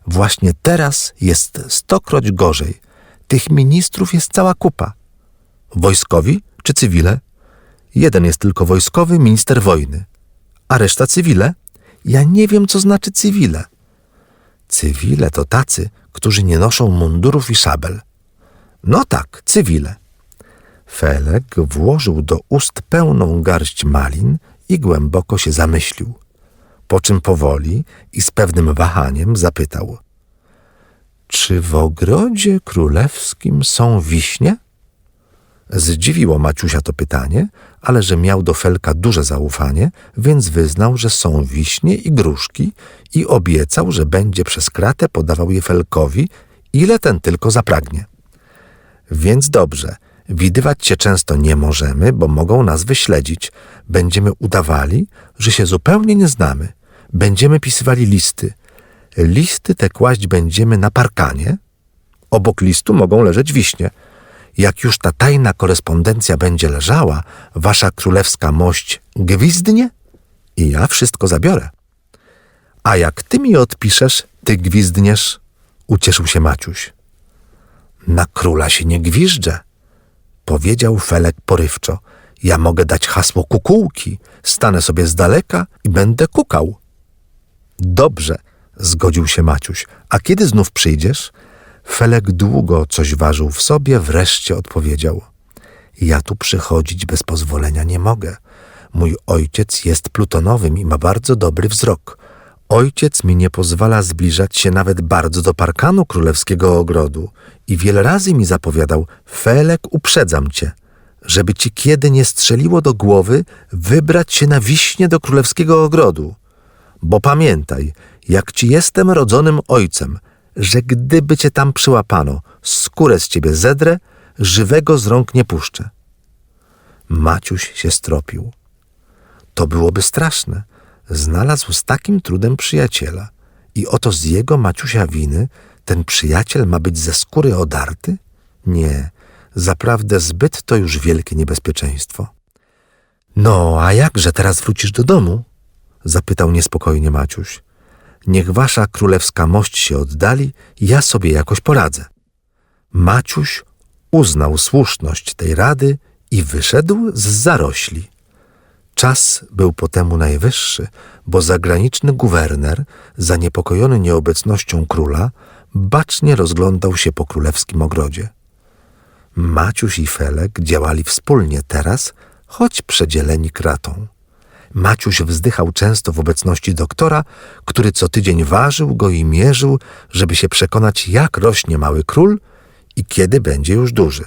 Właśnie teraz jest stokroć gorzej. Tych ministrów jest cała kupa. Wojskowi czy cywile? Jeden jest tylko wojskowy, minister wojny. A reszta cywile? Ja nie wiem, co znaczy cywile. Cywile to tacy, którzy nie noszą mundurów i szabel. No tak, cywile. Felek włożył do ust pełną garść malin i głęboko się zamyślił, po czym powoli i z pewnym wahaniem zapytał: Czy w ogrodzie królewskim są wiśnie? Zdziwiło Maciusia to pytanie, ale że miał do Felka duże zaufanie, więc wyznał, że są wiśnie i gruszki i obiecał, że będzie przez kratę podawał je Felkowi, ile ten tylko zapragnie. Więc dobrze, widywać się często nie możemy, bo mogą nas wyśledzić. Będziemy udawali, że się zupełnie nie znamy. Będziemy pisywali listy. Listy te kłaść będziemy na parkanie. Obok listu mogą leżeć wiśnie – jak już ta tajna korespondencja będzie leżała, wasza królewska mość gwizdnie i ja wszystko zabiorę. A jak ty mi odpiszesz, ty gwizdniesz, ucieszył się Maciuś. Na króla się nie gwizdże, powiedział Felek porywczo. Ja mogę dać hasło kukułki, stanę sobie z daleka i będę kukał. Dobrze, zgodził się Maciuś. A kiedy znów przyjdziesz? Felek długo coś ważył w sobie, wreszcie odpowiedział: Ja tu przychodzić bez pozwolenia nie mogę. Mój ojciec jest plutonowym i ma bardzo dobry wzrok. Ojciec mi nie pozwala zbliżać się nawet bardzo do parkanu królewskiego ogrodu i wiele razy mi zapowiadał: Felek, uprzedzam cię, żeby ci kiedy nie strzeliło do głowy wybrać się na wiśnie do królewskiego ogrodu. Bo pamiętaj, jak ci jestem rodzonym ojcem, że gdyby cię tam przyłapano, skórę z ciebie zedrę, żywego z rąk nie puszczę. Maciuś się stropił. To byłoby straszne. Znalazł z takim trudem przyjaciela i oto z jego Maciusia winy ten przyjaciel ma być ze skóry odarty? Nie, zaprawdę zbyt to już wielkie niebezpieczeństwo. No, a jakże teraz wrócisz do domu? zapytał niespokojnie Maciuś. Niech wasza królewska mość się oddali, ja sobie jakoś poradzę. Maciuś uznał słuszność tej rady i wyszedł z zarośli. Czas był po temu najwyższy, bo zagraniczny guwerner, zaniepokojony nieobecnością króla, bacznie rozglądał się po królewskim ogrodzie. Maciuś i Felek działali wspólnie teraz, choć przedzieleni kratą. Maciuś wzdychał często w obecności doktora, który co tydzień ważył go i mierzył, żeby się przekonać, jak rośnie mały król i kiedy będzie już duży.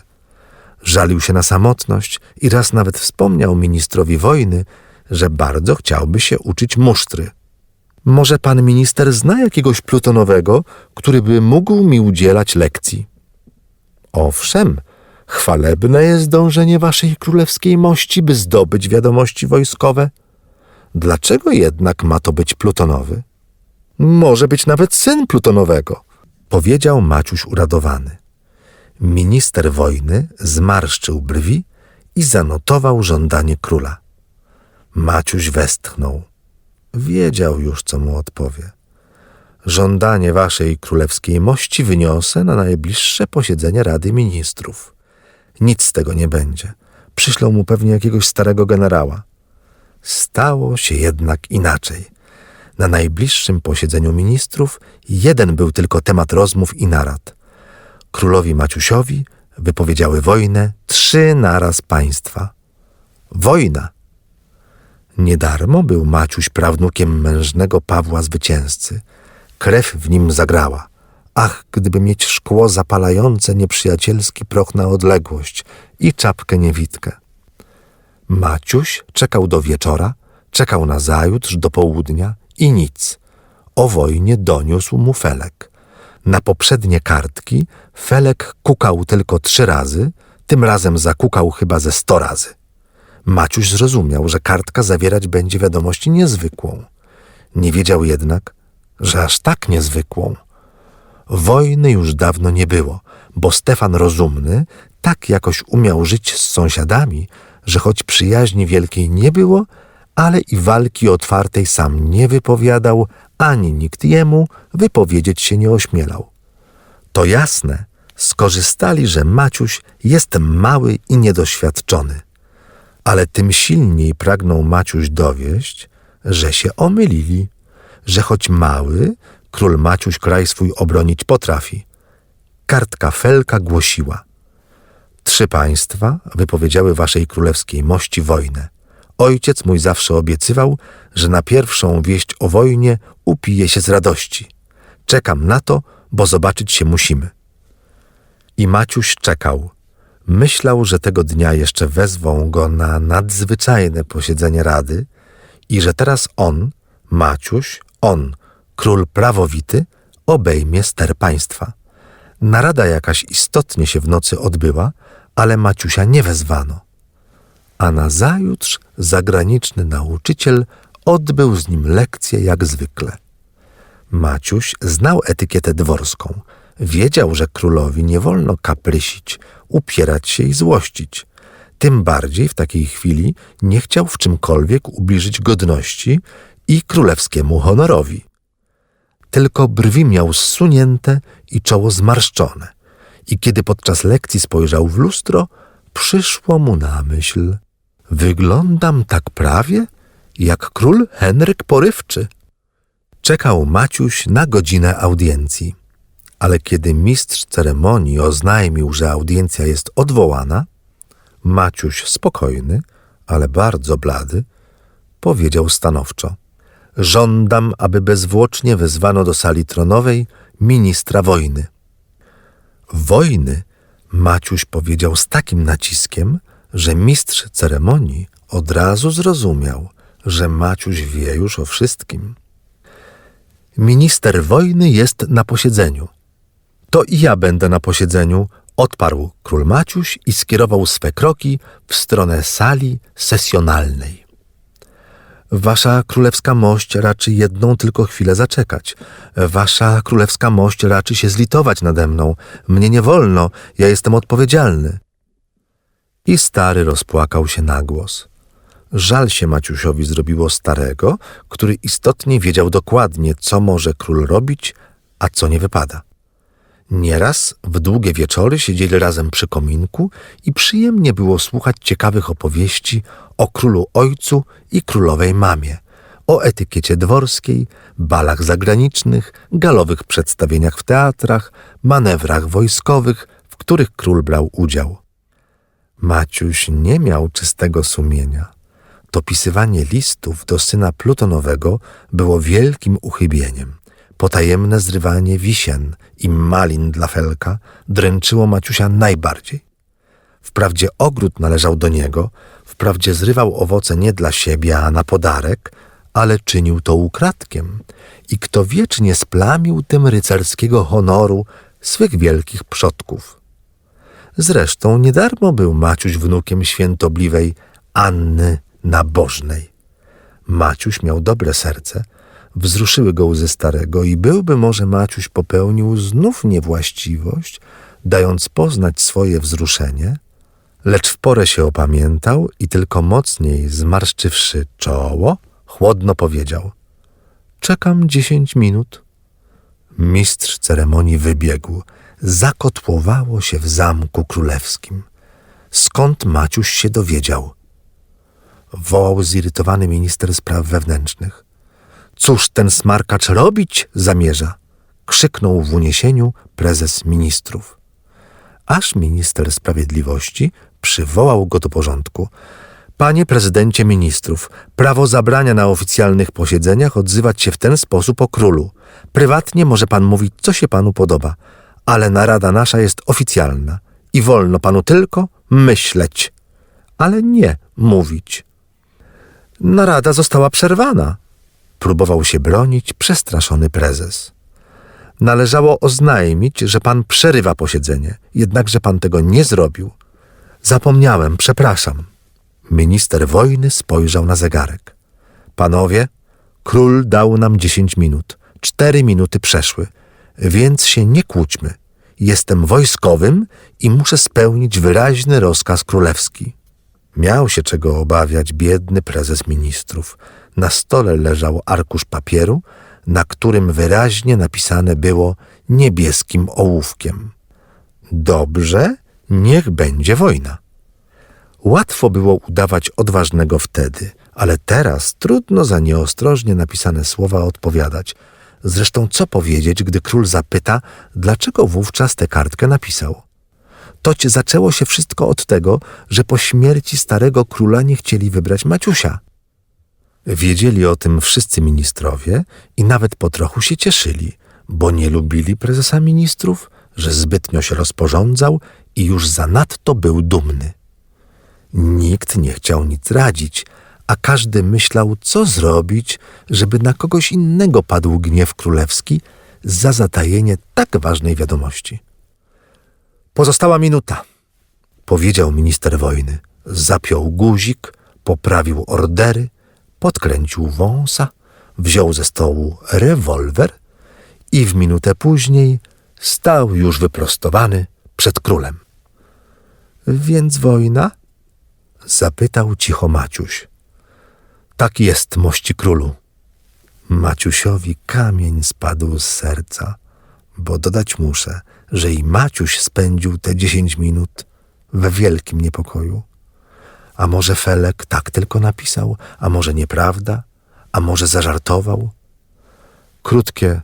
Żalił się na samotność i raz nawet wspomniał ministrowi wojny, że bardzo chciałby się uczyć musztry. Może pan minister zna jakiegoś plutonowego, który by mógł mi udzielać lekcji? Owszem, chwalebne jest dążenie waszej królewskiej mości, by zdobyć wiadomości wojskowe. Dlaczego jednak ma to być plutonowy? Może być nawet syn plutonowego, powiedział Maciuś uradowany. Minister wojny zmarszczył brwi i zanotował żądanie króla. Maciuś westchnął. Wiedział już, co mu odpowie. Żądanie waszej królewskiej mości wyniosę na najbliższe posiedzenie Rady Ministrów. Nic z tego nie będzie. Przyślą mu pewnie jakiegoś starego generała. Stało się jednak inaczej. Na najbliższym posiedzeniu ministrów jeden był tylko temat rozmów i narad. Królowi Maciusiowi wypowiedziały wojnę trzy naraz państwa. Wojna! Niedarmo był Maciuś prawnukiem mężnego Pawła Zwycięzcy. Krew w nim zagrała. Ach, gdyby mieć szkło zapalające nieprzyjacielski proch na odległość i czapkę niewidkę. Maciuś czekał do wieczora, czekał na zajutrz do południa i nic. O wojnie doniósł mu Felek. Na poprzednie kartki Felek kukał tylko trzy razy, tym razem zakukał chyba ze sto razy. Maciuś zrozumiał, że kartka zawierać będzie wiadomość niezwykłą. Nie wiedział jednak, że aż tak niezwykłą. Wojny już dawno nie było, bo Stefan Rozumny tak jakoś umiał żyć z sąsiadami, że choć przyjaźni wielkiej nie było, ale i walki otwartej sam nie wypowiadał, ani nikt jemu wypowiedzieć się nie ośmielał. To jasne, skorzystali, że Maciuś jest mały i niedoświadczony. Ale tym silniej pragnął Maciuś dowieść, że się omylili, że choć mały, król Maciuś kraj swój obronić potrafi. Kartka Felka głosiła – Trzy państwa wypowiedziały waszej królewskiej mości wojnę. Ojciec mój zawsze obiecywał, że na pierwszą wieść o wojnie upije się z radości. Czekam na to, bo zobaczyć się musimy. I Maciuś czekał. Myślał, że tego dnia jeszcze wezwą go na nadzwyczajne posiedzenie rady i że teraz on, Maciuś, on, król prawowity, obejmie ster państwa. Narada jakaś istotnie się w nocy odbyła, ale Maciusia nie wezwano. A nazajutrz zagraniczny nauczyciel odbył z nim lekcję jak zwykle. Maciuś znał etykietę dworską. Wiedział, że królowi nie wolno kaprysić, upierać się i złościć. Tym bardziej w takiej chwili nie chciał w czymkolwiek ubliżyć godności i królewskiemu honorowi. Tylko brwi miał zsunięte i czoło zmarszczone – i kiedy podczas lekcji spojrzał w lustro, przyszło mu na myśl: Wyglądam tak prawie jak król Henryk Porywczy. Czekał Maciuś na godzinę audiencji, ale kiedy mistrz ceremonii oznajmił, że audiencja jest odwołana, Maciuś spokojny, ale bardzo blady, powiedział stanowczo: Żądam, aby bezwłocznie wezwano do sali tronowej ministra wojny. Wojny Maciuś powiedział z takim naciskiem, że mistrz ceremonii od razu zrozumiał, że Maciuś wie już o wszystkim. Minister wojny jest na posiedzeniu, To i ja będę na posiedzeniu, odparł król Maciuś i skierował swe kroki w stronę sali sesjonalnej. Wasza królewska mość raczy jedną tylko chwilę zaczekać. Wasza królewska mość raczy się zlitować nade mną. Mnie nie wolno, ja jestem odpowiedzialny. I stary rozpłakał się na głos. Żal się Maciusiowi zrobiło starego, który istotnie wiedział dokładnie, co może król robić, a co nie wypada. Nieraz w długie wieczory siedzieli razem przy kominku i przyjemnie było słuchać ciekawych opowieści o królu ojcu i królowej mamie, o etykiecie dworskiej, balach zagranicznych, galowych przedstawieniach w teatrach, manewrach wojskowych, w których król brał udział. Maciuś nie miał czystego sumienia. Dopisywanie listów do syna Plutonowego było wielkim uchybieniem. Potajemne zrywanie wisien i malin dla Felka dręczyło Maciusia najbardziej. Wprawdzie ogród należał do niego, wprawdzie zrywał owoce nie dla siebie, a na podarek, ale czynił to ukradkiem i kto wiecznie splamił tym rycerskiego honoru swych wielkich przodków. Zresztą niedarmo był Maciuś wnukiem świętobliwej Anny Nabożnej. Maciuś miał dobre serce, wzruszyły go łzy starego i byłby może Maciuś popełnił znów niewłaściwość, dając poznać swoje wzruszenie, lecz w porę się opamiętał i tylko mocniej zmarszczywszy czoło, chłodno powiedział – czekam dziesięć minut. Mistrz ceremonii wybiegł. Zakotłowało się w zamku królewskim. Skąd Maciuś się dowiedział? Wołał zirytowany minister spraw wewnętrznych. Cóż ten smarkacz robić zamierza? Krzyknął w uniesieniu prezes ministrów. Aż minister sprawiedliwości przywołał go do porządku. Panie prezydencie ministrów, prawo zabrania na oficjalnych posiedzeniach odzywać się w ten sposób o królu. Prywatnie może pan mówić, co się panu podoba, ale narada nasza jest oficjalna i wolno panu tylko myśleć, ale nie mówić. Narada została przerwana, próbował się bronić przestraszony prezes. Należało oznajmić, że pan przerywa posiedzenie, jednakże pan tego nie zrobił. Zapomniałem, przepraszam. Minister wojny spojrzał na zegarek. Panowie, król dał nam dziesięć minut. Cztery minuty przeszły, więc się nie kłóćmy. Jestem wojskowym i muszę spełnić wyraźny rozkaz królewski. Miał się czego obawiać biedny prezes ministrów. Na stole leżał arkusz papieru, na którym wyraźnie napisane było niebieskim ołówkiem. Dobrze, niech będzie wojna. Łatwo było udawać odważnego wtedy, ale teraz trudno za nieostrożnie napisane słowa odpowiadać. Zresztą co powiedzieć, gdy król zapyta, dlaczego wówczas tę kartkę napisał? Toć zaczęło się wszystko od tego, że po śmierci starego króla nie chcieli wybrać Maciusia. Wiedzieli o tym wszyscy ministrowie i nawet po trochu się cieszyli, bo nie lubili prezesa ministrów, że zbytnio się rozporządzał i już zanadto był dumny. Nikt nie chciał nic radzić, a każdy myślał, co zrobić, żeby na kogoś innego padł gniew królewski za zatajenie tak ważnej wiadomości. Pozostała minuta, powiedział minister wojny. Zapiął guzik, poprawił ordery, podkręcił wąsa, wziął ze stołu rewolwer i w minutę później stał już wyprostowany przed królem. Więc wojna? zapytał cicho Maciuś. Tak jest, mości królu. Maciusiowi kamień spadł z serca, bo dodać muszę, że i Maciuś spędził te dziesięć minut we wielkim niepokoju. A może Felek tak tylko napisał, a może nieprawda, a może zażartował? Krótkie,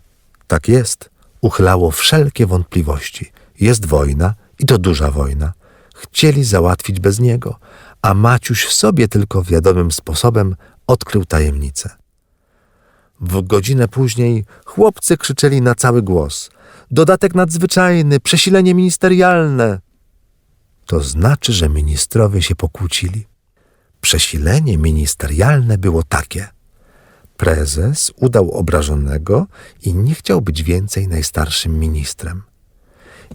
tak jest, uchylało wszelkie wątpliwości. Jest wojna i to duża wojna. Chcieli załatwić bez niego, a Maciuś sobie tylko wiadomym sposobem odkrył tajemnicę. W godzinę później chłopcy krzyczeli na cały głos. Dodatek nadzwyczajny, przesilenie ministerialne. To znaczy, że ministrowie się pokłócili. Przesilenie ministerialne było takie. Prezes udał obrażonego i nie chciał być więcej najstarszym ministrem.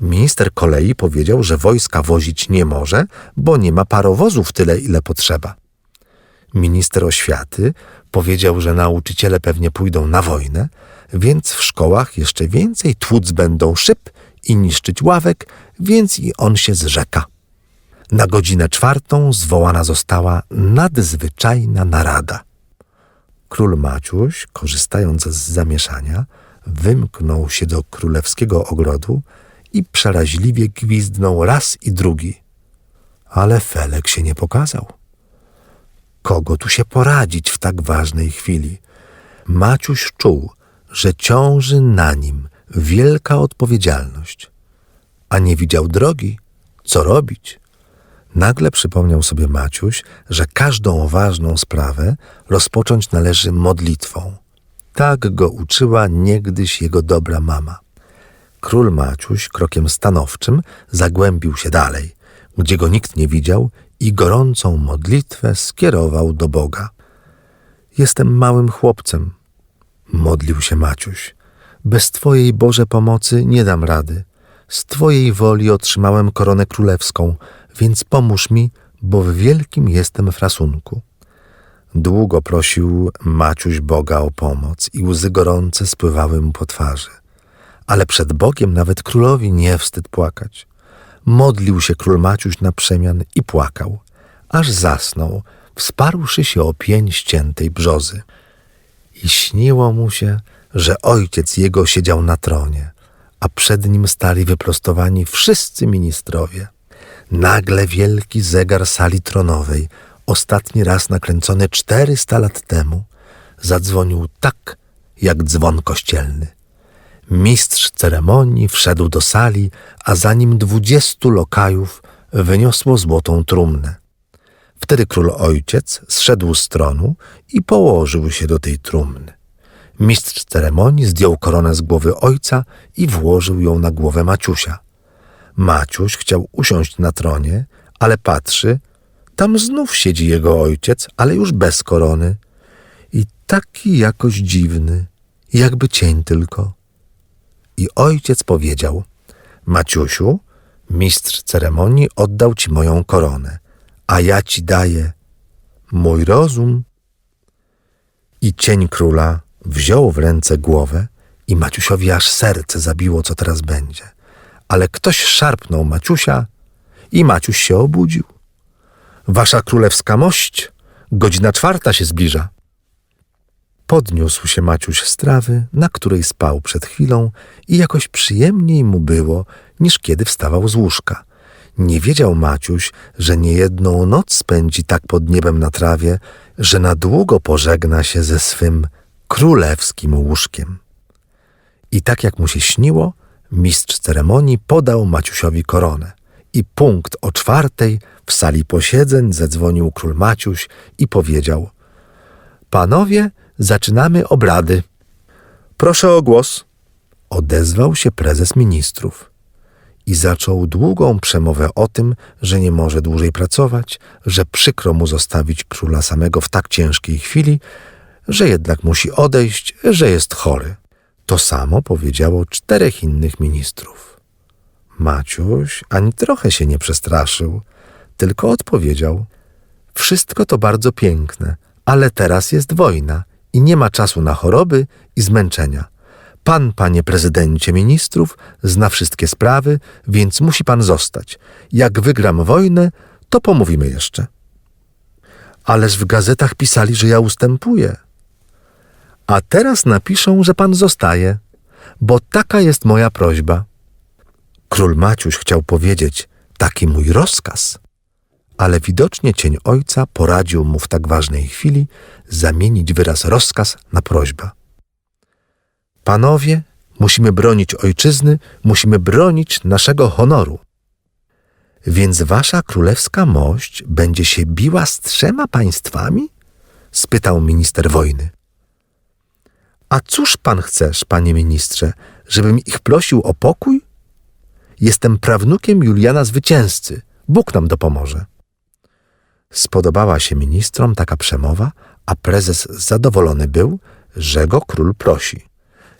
Minister kolei powiedział, że wojska wozić nie może, bo nie ma parowozów tyle, ile potrzeba. Minister oświaty powiedział, że nauczyciele pewnie pójdą na wojnę, więc w szkołach jeszcze więcej tłuc będą szyb i niszczyć ławek, więc i on się zrzeka. Na godzinę czwartą zwołana została nadzwyczajna narada. Król Maciuś, korzystając z zamieszania, wymknął się do królewskiego ogrodu i przeraźliwie gwizdnął raz i drugi. Ale Felek się nie pokazał. Kogo tu się poradzić w tak ważnej chwili? Maciuś czuł, że ciąży na nim wielka odpowiedzialność, a nie widział drogi, co robić. Nagle przypomniał sobie Maciuś, że każdą ważną sprawę rozpocząć należy modlitwą. Tak go uczyła niegdyś jego dobra mama. Król Maciuś krokiem stanowczym zagłębił się dalej, gdzie go nikt nie widział i gorącą modlitwę skierował do Boga. Jestem małym chłopcem, modlił się Maciuś. Bez Twojej Boże pomocy nie dam rady. Z Twojej woli otrzymałem koronę królewską, więc pomóż mi, bo w wielkim jestem frasunku. Długo prosił Maciuś Boga o pomoc i łzy gorące spływały mu po twarzy. Ale przed Bogiem nawet królowi nie wstyd płakać. Modlił się król Maciuś na przemian i płakał, aż zasnął, wsparłszy się o pień ściętej brzozy. I śniło mu się, że ojciec jego siedział na tronie, a przed nim stali wyprostowani wszyscy ministrowie. Nagle wielki zegar sali tronowej, ostatni raz nakręcony czterysta lat temu, zadzwonił tak, jak dzwon kościelny. Mistrz ceremonii wszedł do sali, a za nim dwudziestu lokajów wyniosło złotą trumnę. Wtedy król ojciec zszedł z tronu i położył się do tej trumny. Mistrz ceremonii zdjął koronę z głowy ojca i włożył ją na głowę Maciusia. Maciuś chciał usiąść na tronie, ale patrzy, tam znów siedzi jego ojciec, ale już bez korony. I taki jakoś dziwny, jakby cień tylko. I ojciec powiedział: Maciusiu, mistrz ceremonii oddał ci moją koronę, a ja ci daję mój rozum. I cień króla wziął w ręce głowę, i Maciusiowi aż serce zabiło, co teraz będzie. Ale ktoś szarpnął Maciusia, i Maciuś się obudził. Wasza królewska mość, godzina czwarta się zbliża. Podniósł się Maciuś z trawy, na której spał przed chwilą i jakoś przyjemniej mu było, niż kiedy wstawał z łóżka. Nie wiedział Maciuś, że niejedną noc spędzi tak pod niebem na trawie, że na długo pożegna się ze swym królewskim łóżkiem. I tak jak mu się śniło, mistrz ceremonii podał Maciusiowi koronę. I punkt o czwartej w sali posiedzeń zadzwonił król Maciuś i powiedział: Panowie, zaczynamy obrady. Proszę o głos. Odezwał się prezes ministrów i zaczął długą przemowę o tym, że nie może dłużej pracować, że przykro mu zostawić króla samego w tak ciężkiej chwili, że jednak musi odejść, że jest chory. To samo powiedziało czterech innych ministrów. Maciuś ani trochę się nie przestraszył, tylko odpowiedział: Wszystko to bardzo piękne, ale teraz jest wojna i nie ma czasu na choroby i zmęczenia. Pan, panie prezydencie ministrów, zna wszystkie sprawy, więc musi pan zostać. Jak wygram wojnę, to pomówimy jeszcze. Ależ w gazetach pisali, że ja ustępuję. A teraz napiszą, że pan zostaje, bo taka jest moja prośba. Król Maciuś chciał powiedzieć, taki mój rozkaz, ale widocznie cień ojca poradził mu w tak ważnej chwili zamienić wyraz rozkaz na prośbę. Panowie, musimy bronić ojczyzny, musimy bronić naszego honoru. Więc wasza królewska mość będzie się biła z trzema państwami? spytał minister wojny. A cóż pan chcesz, panie ministrze, żebym ich prosił o pokój? Jestem prawnukiem Juliana Zwycięzcy. Bóg nam dopomoże. Spodobała się ministrom taka przemowa, a prezes zadowolony był, że go król prosi.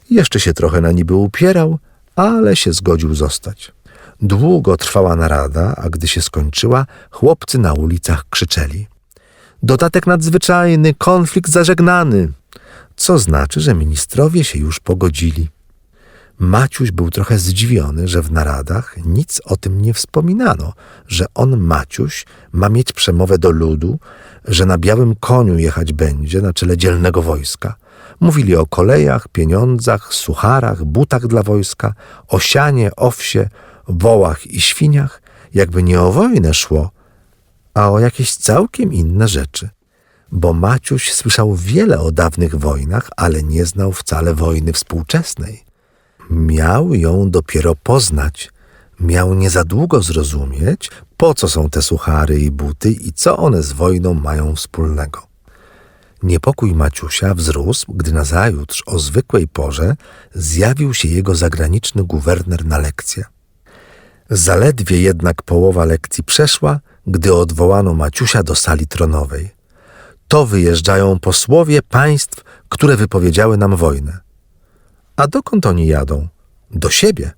Jeszcze się trochę na niby upierał, ale się zgodził zostać. Długo trwała narada, a gdy się skończyła, chłopcy na ulicach krzyczeli. Dodatek nadzwyczajny, konflikt zażegnany. Co znaczy, że ministrowie się już pogodzili. Maciuś był trochę zdziwiony, że w naradach nic o tym nie wspominano, że on, Maciuś, ma mieć przemowę do ludu, że na białym koniu jechać będzie na czele dzielnego wojska. Mówili o kolejach, pieniądzach, sucharach, butach dla wojska, o sianie, owsie, wołach i świniach, jakby nie o wojnę szło, a o jakieś całkiem inne rzeczy. Bo Maciuś słyszał wiele o dawnych wojnach, ale nie znał wcale wojny współczesnej. Miał ją dopiero poznać, miał nie za długo zrozumieć, po co są te suchary i buty i co one z wojną mają wspólnego. Niepokój Maciusia wzrósł, gdy nazajutrz o zwykłej porze zjawił się jego zagraniczny guwerner na lekcję. Zaledwie jednak połowa lekcji przeszła, gdy odwołano Maciusia do sali tronowej. To wyjeżdżają posłowie państw, które wypowiedziały nam wojnę. A dokąd oni jadą? Do siebie.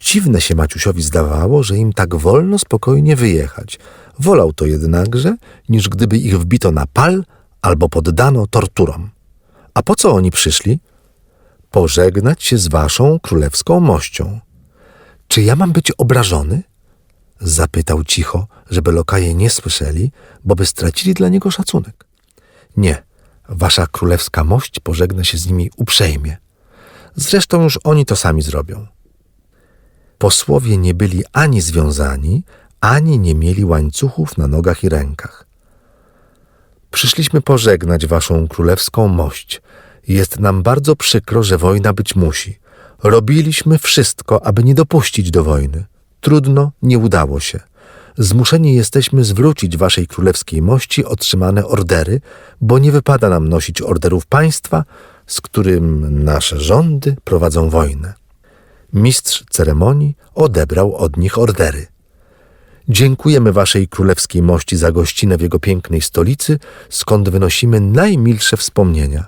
Dziwne się Maciusiowi zdawało, że im tak wolno spokojnie wyjechać. Wolał to jednakże, niż gdyby ich wbito na pal albo poddano torturom. A po co oni przyszli? Pożegnać się z waszą królewską mością. Czy ja mam być obrażony? Zapytał cicho, żeby lokaje nie słyszeli, bo by stracili dla niego szacunek. Nie, wasza królewska mość pożegna się z nimi uprzejmie. Zresztą już oni to sami zrobią. Posłowie nie byli ani związani, ani nie mieli łańcuchów na nogach i rękach. Przyszliśmy pożegnać waszą królewską mość. Jest nam bardzo przykro, że wojna być musi. Robiliśmy wszystko, aby nie dopuścić do wojny. Trudno, nie udało się. Zmuszeni jesteśmy zwrócić waszej królewskiej mości otrzymane ordery, bo nie wypada nam nosić orderów państwa, z którym nasze rządy prowadzą wojnę. Mistrz ceremonii odebrał od nich ordery. Dziękujemy Waszej Królewskiej Mości za gościnę w jego pięknej stolicy, skąd wynosimy najmilsze wspomnienia.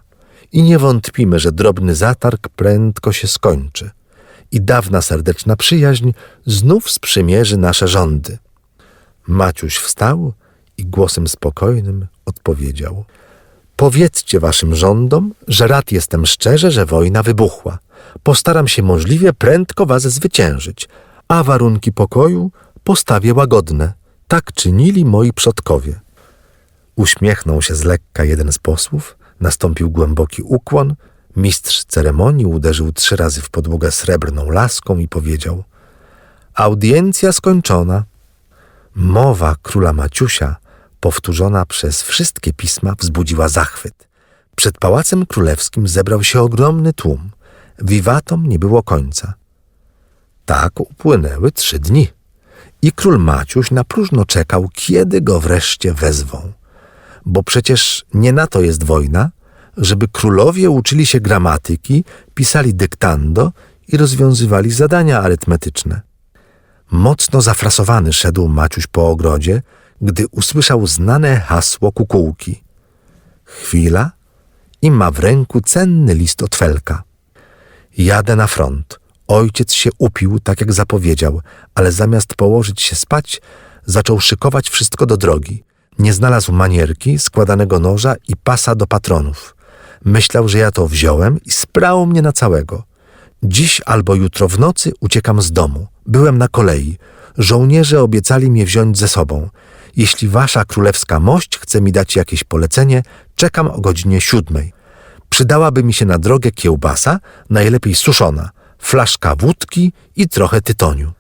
I nie wątpimy, że drobny zatarg prędko się skończy i dawna serdeczna przyjaźń znów sprzymierzy nasze rządy. Maciuś wstał i głosem spokojnym odpowiedział – Powiedzcie waszym rządom, że rad jestem szczerze, że wojna wybuchła. Postaram się możliwie prędko was zwyciężyć, a warunki pokoju postawię łagodne. Tak czynili moi przodkowie. Uśmiechnął się z lekka jeden z posłów, nastąpił głęboki ukłon, mistrz ceremonii uderzył trzy razy w podłogę srebrną laską i powiedział Audiencja skończona. Mowa króla Maciusia powtórzona przez wszystkie pisma, wzbudziła zachwyt. Przed pałacem królewskim zebrał się ogromny tłum. Wiwatom nie było końca. Tak upłynęły trzy dni. I król Maciuś na próżno czekał, kiedy go wreszcie wezwą. Bo przecież nie na to jest wojna, żeby królowie uczyli się gramatyki, pisali dyktando i rozwiązywali zadania arytmetyczne. Mocno zafrasowany szedł Maciuś po ogrodzie, gdy usłyszał znane hasło kukułki. Chwila i ma w ręku cenny list od Felka. Jadę na front. Ojciec się upił, tak jak zapowiedział, ale zamiast położyć się spać, zaczął szykować wszystko do drogi. Nie znalazł manierki, składanego noża i pasa do patronów. Myślał, że ja to wziąłem i sprał mnie na całego. Dziś albo jutro w nocy uciekam z domu. Byłem na kolei. Żołnierze obiecali mnie wziąć ze sobą. Jeśli wasza królewska mość chce mi dać jakieś polecenie, czekam o godzinie siódmej. Przydałaby mi się na drogę kiełbasa, najlepiej suszona, flaszka wódki i trochę tytoniu.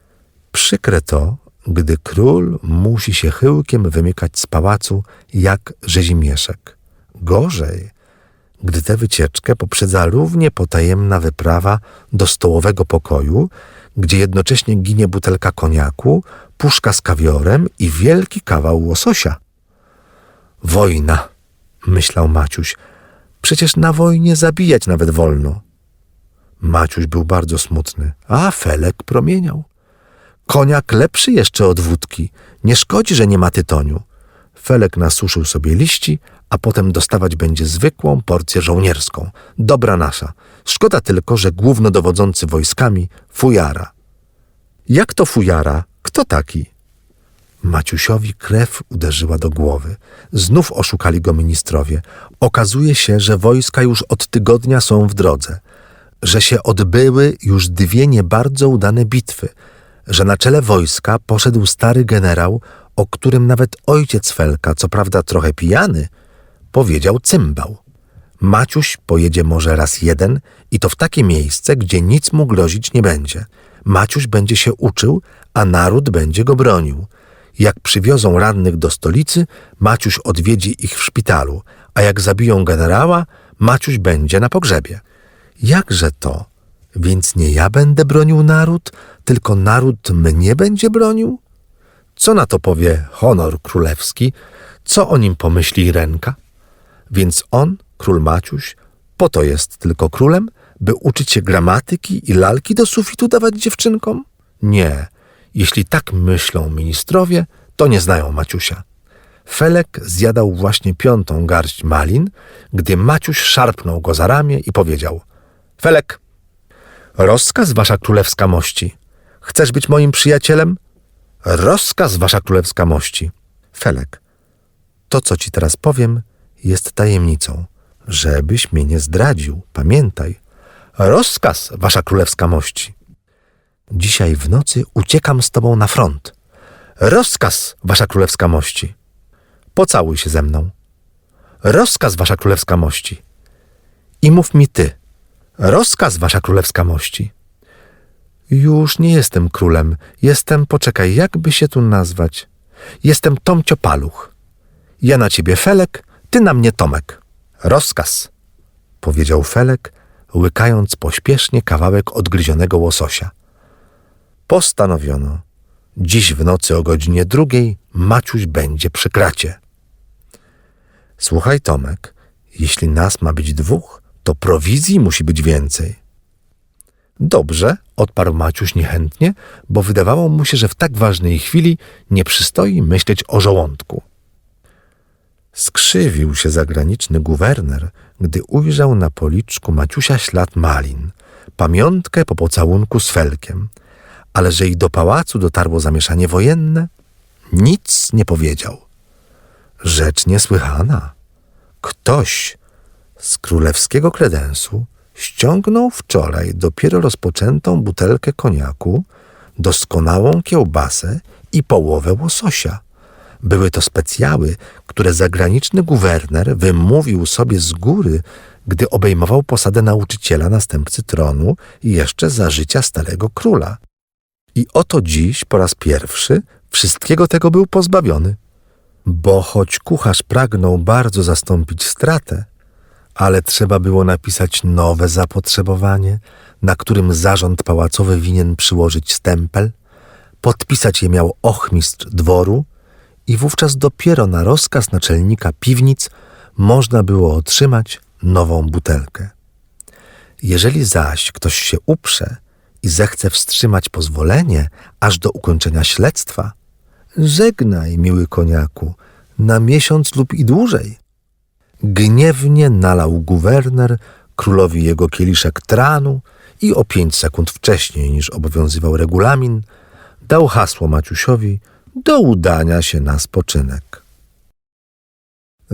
Przykre to, gdy król musi się chyłkiem wymykać z pałacu jak rzezimieszek. Gorzej, gdy tę wycieczkę poprzedza równie potajemna wyprawa do stołowego pokoju, gdzie jednocześnie ginie butelka koniaku, puszka z kawiorem i wielki kawał łososia. Wojna, myślał Maciuś. Przecież na wojnie zabijać nawet wolno. Maciuś był bardzo smutny, a Felek promieniał. Koniak lepszy jeszcze od wódki. Nie szkodzi, że nie ma tytoniu. Felek nasuszył sobie liści, a potem dostawać będzie zwykłą porcję żołnierską. Dobra nasza. Szkoda tylko, że głównodowodzący wojskami fujara. Jak to fujara? Kto taki? Maciusiowi krew uderzyła do głowy. Znów oszukali go ministrowie. Okazuje się, że wojska już od tygodnia są w drodze, że się odbyły już dwie nie bardzo udane bitwy, że na czele wojska poszedł stary generał, o którym nawet ojciec Felka, co prawda trochę pijany, powiedział cymbał. Maciuś pojedzie może raz jeden i to w takie miejsce, gdzie nic mu grozić nie będzie. Maciuś będzie się uczył, a naród będzie go bronił. Jak przywiozą rannych do stolicy, Maciuś odwiedzi ich w szpitalu, a jak zabiją generała, Maciuś będzie na pogrzebie. Jakże to? Więc nie ja będę bronił naród, tylko naród mnie będzie bronił? Co na to powie honor królewski? Co o nim pomyśli ręka? Więc on, król Maciuś, po to jest tylko królem, by uczyć się gramatyki i lalki do sufitu dawać dziewczynkom? Nie, jeśli tak myślą ministrowie, to nie znają Maciusia. Felek zjadał właśnie piątą garść malin, gdy Maciuś szarpnął go za ramię i powiedział – Felek, rozkaz, wasza królewska mości. Chcesz być moim przyjacielem? Rozkaz, wasza królewska mości. Felek, to, co ci teraz powiem, jest tajemnicą. Żebyś mnie nie zdradził, pamiętaj. Rozkaz, wasza królewska mości. Dzisiaj w nocy uciekam z tobą na front. Rozkaz, wasza królewska mości. Pocałuj się ze mną. Rozkaz, wasza królewska mości. I mów mi ty. Rozkaz, wasza królewska mości. Już nie jestem królem. Jestem, poczekaj, jakby się tu nazwać. Jestem Tomcio Paluch. Ja na ciebie Felek, ty na mnie Tomek. Rozkaz, powiedział Felek, łykając pośpiesznie kawałek odgryzionego łososia. Postanowiono. Dziś w nocy o godzinie drugiej Maciuś będzie przy kracie. Słuchaj, Tomek, jeśli nas ma być dwóch, to prowizji musi być więcej. Dobrze, odparł Maciuś niechętnie, bo wydawało mu się, że w tak ważnej chwili nie przystoi myśleć o żołądku. Skrzywił się zagraniczny guwerner, gdy ujrzał na policzku Maciusia ślad malin, pamiątkę po pocałunku z Felkiem, ale że i do pałacu dotarło zamieszanie wojenne, nic nie powiedział. Rzecz niesłychana. Ktoś z królewskiego kredensu ściągnął wczoraj dopiero rozpoczętą butelkę koniaku, doskonałą kiełbasę i połowę łososia. Były to specjały, które zagraniczny guwerner wymówił sobie z góry, gdy obejmował posadę nauczyciela następcy tronu jeszcze za życia starego króla. I oto dziś po raz pierwszy wszystkiego tego był pozbawiony. Bo choć kucharz pragnął bardzo zastąpić stratę, ale trzeba było napisać nowe zapotrzebowanie, na którym zarząd pałacowy winien przyłożyć stempel, podpisać je miał ochmistrz dworu i wówczas dopiero na rozkaz naczelnika piwnic można było otrzymać nową butelkę. Jeżeli zaś ktoś się uprze i zechce wstrzymać pozwolenie aż do ukończenia śledztwa, żegnaj, miły koniaku, na miesiąc lub i dłużej. Gniewnie nalał guwerner królowi jego kieliszek tranu i o pięć sekund wcześniej niż obowiązywał regulamin, dał hasło Maciusiowi do udania się na spoczynek.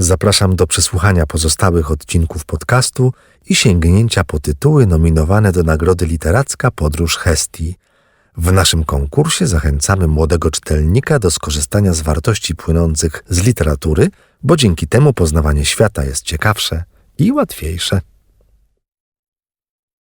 Zapraszam do przesłuchania pozostałych odcinków podcastu i sięgnięcia po tytuły nominowane do Nagrody Literacka Podróż Hestii. W naszym konkursie zachęcamy młodego czytelnika do skorzystania z wartości płynących z literatury, bo dzięki temu poznawanie świata jest ciekawsze i łatwiejsze.